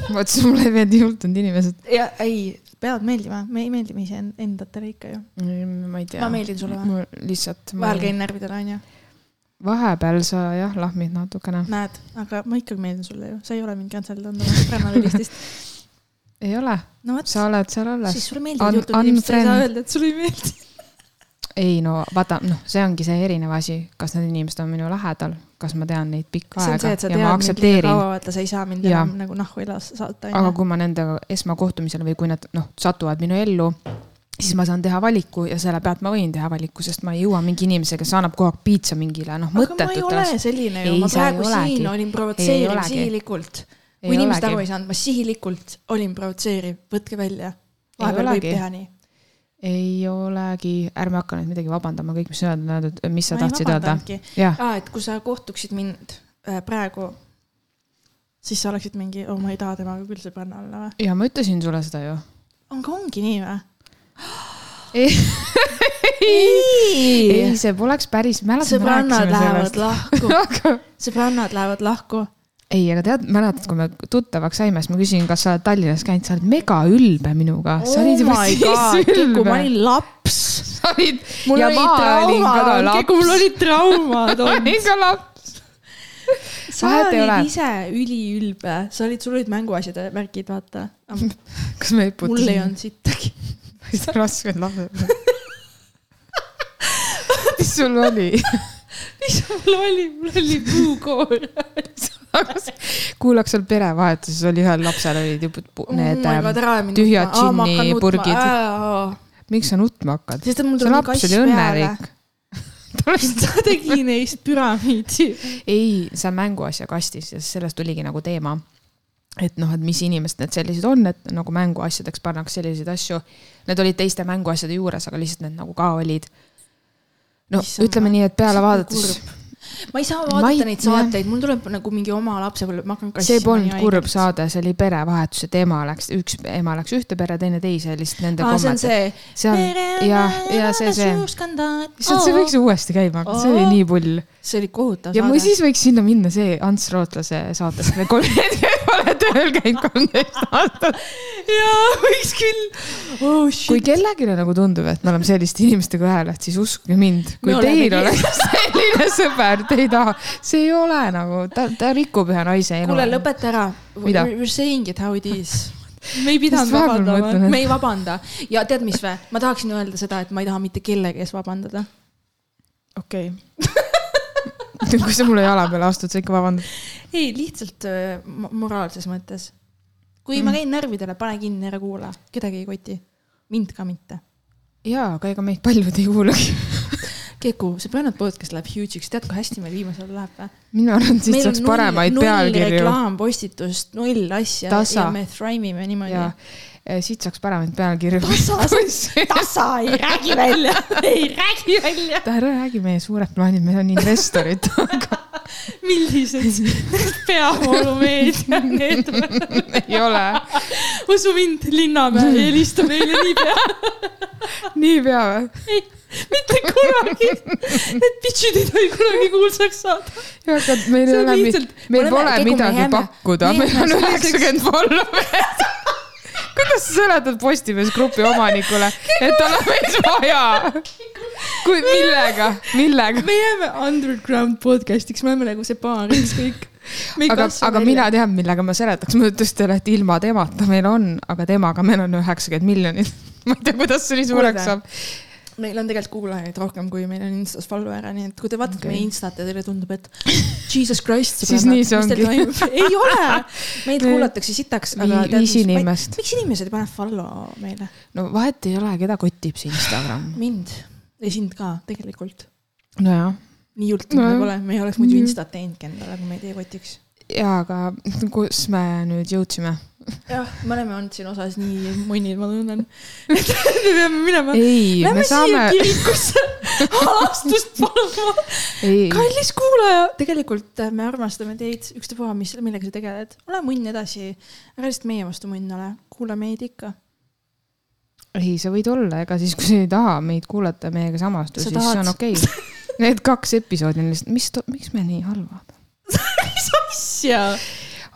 ütlesin, mulle ei meeldi jultunud inimesed. ja ei, peavad meeldima, me ei meeldi me iseendatele ikka ju. ma ei tea. ma meeldin sulle või? lihtsalt. vahel käin närvidele, onju. vahepeal sa jah, lahmid natukene. näed, aga ma ikkagi meeldin sulle ju, sa ei ole mind cancel danud oma Brannali listist. ei ole, no vot, sa oled seal alles siis. sulle meeldivad jutud inimesed, sa ei saa öelda, et sulle ei meeldi. Ei no vaata, noh, see ongi see erinev asi, kas need inimesed on minu lähedal, kas ma tean neid pikka see see, aega sa ja ma tead liiga aktsepteerin. vaata, sa ei saa mind enam nagu nahku elas saata, aga kui ma nendega esmakohtumisel või kui nad noh, satuvad minu ellu, siis ma saan teha valiku ja selle pealt ma võin teha valiku, sest ma ei jõua mingi inimesega, kes annab kogu aeg piitsa mingile noh, aga ma ei ole selline ju, ma praegu siin olin provotseeriv sihilikult. Kui inimesed aru ei saanud, ma sihilikult olin provotseeriv, võtke välja. vahepeal võib teha nii. Ei olegi, ärme hakka nüüd midagi vabandama, kõik, mis sa öeldud, mis sa ma tahtsid öelda. aa, et kui sa kohtuksid mind äh, praegu, siis sa oleksid mingi, oh ma ei taha temaga küll sõbranna olla või? ja ma ütlesin sulle seda ju. aga ongi nii või? ei, ei, see poleks päris, sõbrannad lähevad lahku, sõbrannad lähevad lahku. ei, aga tead, mäletad, kui me tuttavaks saime, siis ma küsisin, kas sa oled Tallinnas käinud, sa oled mega ülbe minuga. sa olid juba siis Oh ma ülbe. olin laps. sa olid mul ja olid ma traumad, mul olid traumad ma olin ka laps. sa vahet olid ise üliülbe, sa olid, sul olid mänguasjade värgid, vaata. kas me ei mul ei olnud sittagi. raske on lapsed. mis sul oli? mis mul oli, mul oli puukoor. Kuulaks seal perevahetuses oli ühel lapsel olid ju pu- need Oh ähm, tühjad džinnipurgid. miks sa nutma hakkad? see laps oli õnnelik. ta tegi neist püramiidi. ei, see on mänguasja kastis ja sellest tuligi nagu teema. et noh, et mis inimesed need sellised on, et nagu mänguasjadeks pannakse selliseid asju. Need olid teiste mänguasjade juures, aga lihtsalt need nagu ka olid. no Issand, ütleme nii, et peale vaadates, ma ei saa vaadata ei- neid saateid, mul tuleb nagu mingi oma lapsepõlve, ma hakkan kassima. see polnud kurb. saade, see oli perevahetus, et ema läks, üks ema läks ühte pere, teine teise, lihtsalt nende aa, see on see. ja, ja see, see, lihtsalt see võiks uuesti käima hakata, see oli Oo. nii pull. See oli kohutav ja või siis võiks sinna minna see Ants Rootlase saatest, me kolleegid pole tööl käinud kolmteist aastat. jaa, võiks küll oh,. kui kellelegi nagu tundub, et me oleme selliste inimestega üheled, siis uskuge mind, kui Me teil oleks selline sõber, te ei taha, see ei ole nagu, ta, ta rikub ühe naise elu. kuule, lõpeta ära. We are saying it how it is. me ei pidanud vabandama et- me ei vabanda ja tead, mis vä, ma tahaksin öelda seda, et ma ei taha mitte kellegi ees vabandada. okei okay. kui sa mulle jala peale astud, sa ikka vabandad. ei, lihtsalt äh, mo- moraalses mõttes. kui mm. ma käin närvidele, pane kinni, ära kuula, kedagi ei koti. mind ka mitte. jaa, aga ega meid paljud ei kuulagi. Keku, see Brandon podcast läheb huge'iks, tead, kui hästi meil viimasel ajal läheb või? minu arvates siit saaks paremaid pealkirju. reklaampostitust, null asja Tasa. ja me thrive ime niimoodi ja. siit saaks paremaid pealkirju. tasa, ei räägi välja, ei räägi välja. ära räägi meie suured plaanid, meil on investorid. millised peavoolumeedia need on? ei ole. usu mind, Linnamäe helista meile niipea. niipea või? mitte kunagi. Need bitch'id ei tohi kunagi kuulsaks saada. ja aga meil ei ole, meil me pole midagi pakkuda, me meil on üheksakümmend follower'it. kuidas sa seletad Postimees Grupi omanikule, et tal on meid vaja? kui, millega, millega? me jääme underground podcast'iks, me oleme nagu see baariks kõik. aga, aga mina tean, millega ma seletaks, ma ütleks teile, et ilma temata meil on, aga temaga meil on üheksakümmend miljonit. ma ei tea, kuidas see nii suureks saab. Meil on tegelikult kuulajaid rohkem, kui meil on Instas follower'e, nii et kui te vaatate okay. meie Instat ja teile tundub, et Jesus Christ. Siis nii see ongi. ei ole, meid kuulatakse sitaks, aga Vii- viis inimest. miks inimesed ei pane follow meile? no vahet ei ole, keda kotib see Instagram. mind ja sind ka tegelikult. nojah, nii jultunud No. me pole, me ei oleks muidu Mm. Instat teinudki endale, kui meid ei kotiks. ja aga kus me nüüd jõudsime? jah, me oleme olnud siin osas nii munnid, ma tunnen. me peame minema. ei, Lähme me saame siia, kirikusse halastust paluma. kallis kuulaja, tegelikult me armastame teid, ükstapuha, mis, millega sa tegeled. ole munn edasi, ära lihtsalt meie vastu munn ole, kuula meid ikka. ei, sa võid olla, ega siis, kui sa ei taha meid kuulata, meiega samastuda, Sa siis see on tahad. okei okay. Need kaks episoodi on lihtsalt, mis, miks me nii halvad? mis asja?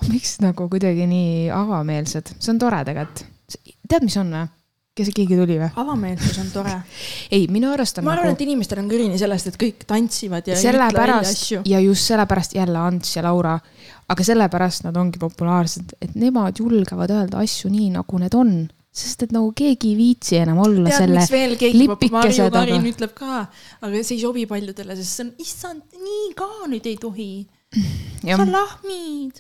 Miks nagu kuidagi nii avameelsed, see on tore tegelikult. tead, mis on või? kes, keegi tuli või? avameelsus on tore. ei, minu arust on ma arvan, nagu et inimestel on kõrini sellest, et kõik tantsivad ja. sellepärast ja just sellepärast jälle Ants ja Laura, aga sellepärast nad ongi populaarsed, et nemad julgevad öelda asju nii, nagu need on, sest et nagu keegi ei viitsi enam olla tead, selle lipikese taga. ütleb ka, aga see ei sobi paljudele, sest see on, issand, nii ka nüüd ei tohi. sa lahmid.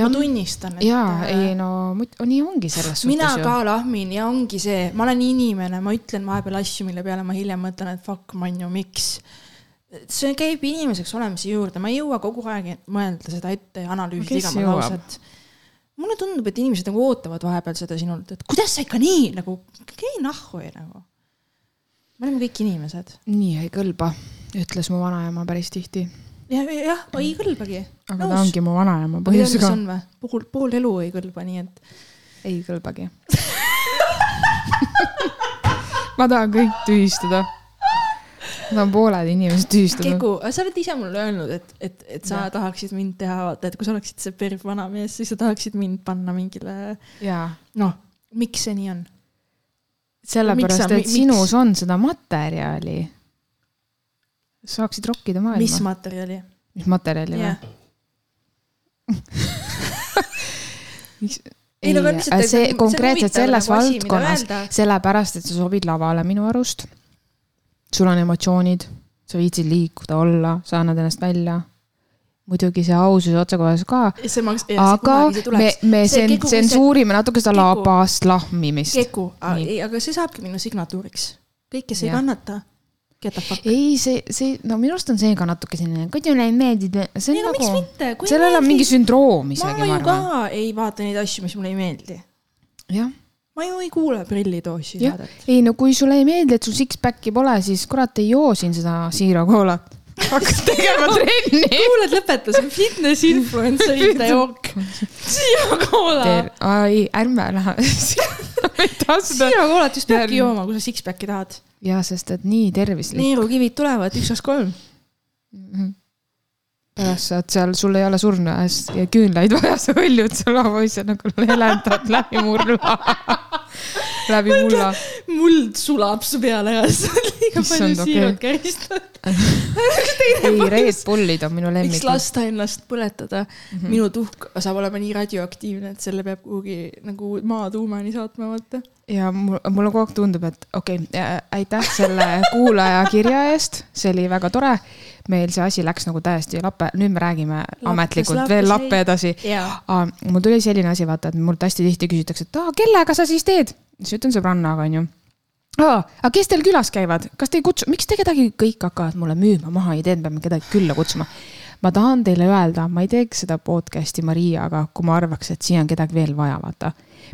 Ma tunnistan, jaa, ei no nii ongi selles mina suhtes ka ju. lahmin ja ongi see, ma olen inimene, ma ütlen vahepeal asju, mille peale ma hiljem mõtlen, et fuck, man ju, miks. see käib inimeseks olemise juurde, ma ei jõua kogu aeg mõelda seda ette ja analüüsida iga lauset. mulle tundub, et inimesed nagu ootavad vahepeal seda sinult, et kuidas sa ikka nii nagu, käi nahhu ja nagu. me oleme kõik inimesed nii ei kõlba, ütles mu vanaema päris tihti, ja, jah, ei kõlbagi. aga ta ongi mu vanaema põhjus või? pool, pool elu ei kõlba, nii et ei kõlbagi. ma tahan kõik tühistada. ma tahan pooled inimesed tühistada. Keku, sa oled ise mulle öelnud, et, et, et sa Jah. ja. tahaksid mind teha, vaata, et kui sa oleksid see perv vanamees, siis sa tahaksid mind panna mingile, noh, miks see nii on? Sellepärast, et mi- miks? sinus on seda materjali. Saaksid rokkida maailma. mis materjali? mis materjali või jah? miks? Ei, no aga lihtsalt-, see see on konkreetselt selles nagu valdkonnas sellepärast et sa sobid lavale minu arust. sul on emotsioonid, sa viitsid liikuda, olla, sa annad ennast välja. muidugi see ausus ja otsekohesus ka, see aga me, me See sen- tsensuurime natuke seda labast lahmimist. Keku, aga see saabki minu signatuuriks. kõik, kes ei kannata, get the fuck. ei, see, see, no minu arust on see ka natuke selline, kui teile ei meeldi, see ei on no miks nagu, sellel on mingi sündroom ma isegi, ma ju ka arvan. ei vaata neid asju, mis mulle ei meeldi. jah ma ju ei kuule prillidoosi saadet. ei no kui sulle ei meeldi, et sul six-pack'i pole, siis kurat ei joo siin seda Zero Colat. Hakkad tegema trenni. kuuled, lõpetasin fitness influencer'ite jook. siia koola. ei, ärme lähe. siia koolat just peabki jooma, kui sa six-pack'i tahad. ja sest, et nii tervislik. neerukivid tulevad, üks, kaks, kolm. Pärast saad seal, sul ei ole surnuaias ja küünlaid vaja, sa hõljud seal lavapoisse nagu helendad läbi murla. läbi mulla. muld sulab su peale ja sa oled liiga palju siiralt käristanud. ei, Red Bullid on minu miks lemmik. lasta ennast põletada mm? -hmm. minu tuhk saab olema nii radioaktiivne, et selle peab kuhugi nagu maatuumani saatma, vaata. ja mul, mulle kogu aeg tundub, et okei okay,, aitäh selle kuulaja kirja eest, see oli väga tore. Meil see asi läks nagu täiesti lappe, nüüd me räägime Lappes, ametlikult lappes, veel lappe edasi. jaa. mul tuli selline asi, vaata, et mult hästi tihti küsitakse, et aa, kellega sa siis teed? siis ütlen sõbrannaga, onju. aa, aga kes teil külas käivad, kas te ei kutsu, miks te kedagi kõik hakkavad mulle müüma maha ideed, peame kedagi külla kutsuma? Ma tahan teile öelda, ma ei teeks seda podcast'i Mariaga, kui ma arvaks, et siia on kedagi veel vaja, vaata.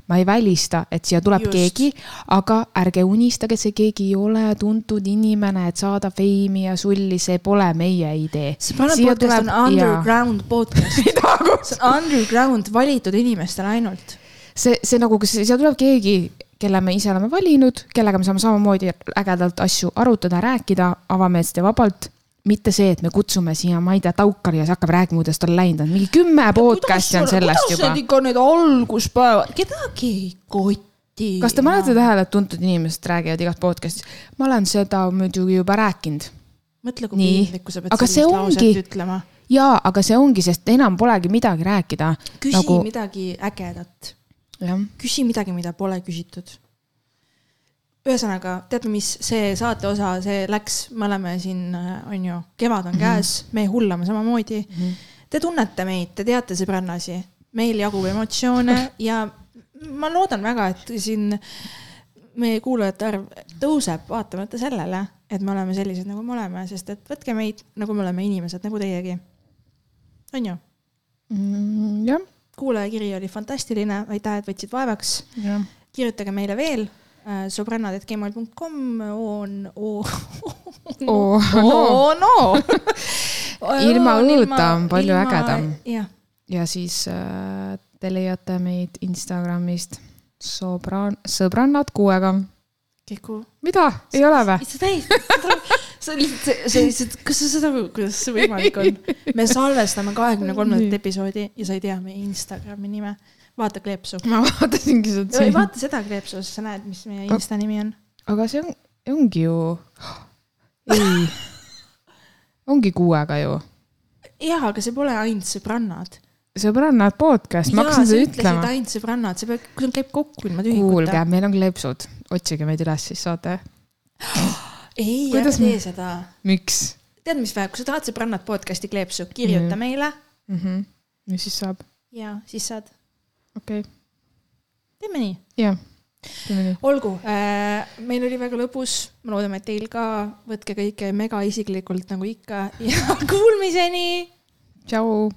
ma ei välista, et siia tuleb Just. Keegi, aga ärge unistage, see keegi ei ole tuntud inimene, et saada feimi ja sulli, see pole meie idee. see Planet podcast on underground podcast. see on underground valitud inimestele ainult. see, see nagu, kas siia tuleb keegi, kelle me ise oleme valinud, kellega me saame samamoodi ägedalt asju arutada, rääkida avameelselt ja vabalt. Mitte see, et me kutsume siia, ma ei tea, Taukari ja siis hakkab rääkima, kuidas tal läinud on, mingi kümme podcast'i on sellest juba kuidas. ikka need alguspäevad, kedagi ei koti. kas te panete tähele, et tuntud inimesed räägivad igas podcast'is, ma olen seda muidugi juba rääkinud. mõtle, kui piinlik, kui sa pead see sellist ongi- lauset ütlema. jaa, aga see ongi, sest enam polegi midagi rääkida. küsi Nagu- nagu... midagi ägedat, küsi midagi, mida pole küsitud. ühesõnaga, teate, mis see saate osa, see läks, me oleme siin, on ju, kevad on käes, me hullame samamoodi. Te tunnete meid, te teate sõbrannasi, meil jagub emotsioone ja ma loodan väga, et siin meie kuulajate arv tõuseb vaatamata sellele, et me oleme sellised, nagu me oleme, sest et võtke meid, nagu me oleme inimesed, nagu teiegi. on ju? Mm, jah, kuulajakiri oli fantastiline, aitäh, et võtsid vaevaks. kirjutage meile veel äh, sõbrannad.gmail.com on, oo, Oo, oo, no. Ilma õuta on palju ägedam. jah, ja siis äh, te leiate meid Instagramist sõbran-, sõbrannad kuuega. Kiku. mida, ei ole või? sa täiesti, sa lihtsalt, sa lihtsalt, kas sa saad aru, kuidas see võimalik on? me salvestame kahekümne kolmandat episoodi ja sa ei tea meie Instagrami nime. Vaata kleepsu. ma vaatasingi seda ei. vaata seda kleepsu, siis sa näed, mis meie Insta nimi on. aga see on, ongi ju, ei, ongi kuuega ju. jah, aga see pole ainult sõbrannad. sõbrannad podcast, ma hakkasin seda ütlema. ainult sõbrannad, see peab, sul käib kokku ilma kuulge tühikuta., meil on kleepsud, otsige meid üles, siis saate. ei, ära tee seda. miks tead, mis vaja, kui sa tahad sõbrannad podcast'i kleepsu, kirjuta Mhm. meile mm? -hmm. mis siis saab? ja siis saad, okei okay., teeme nii. jah, olgu äh,, meil oli väga lõbus, me loodame, et teil ka, võtke kõike mega isiklikult nagu ikka ja kuulmiseni tšau.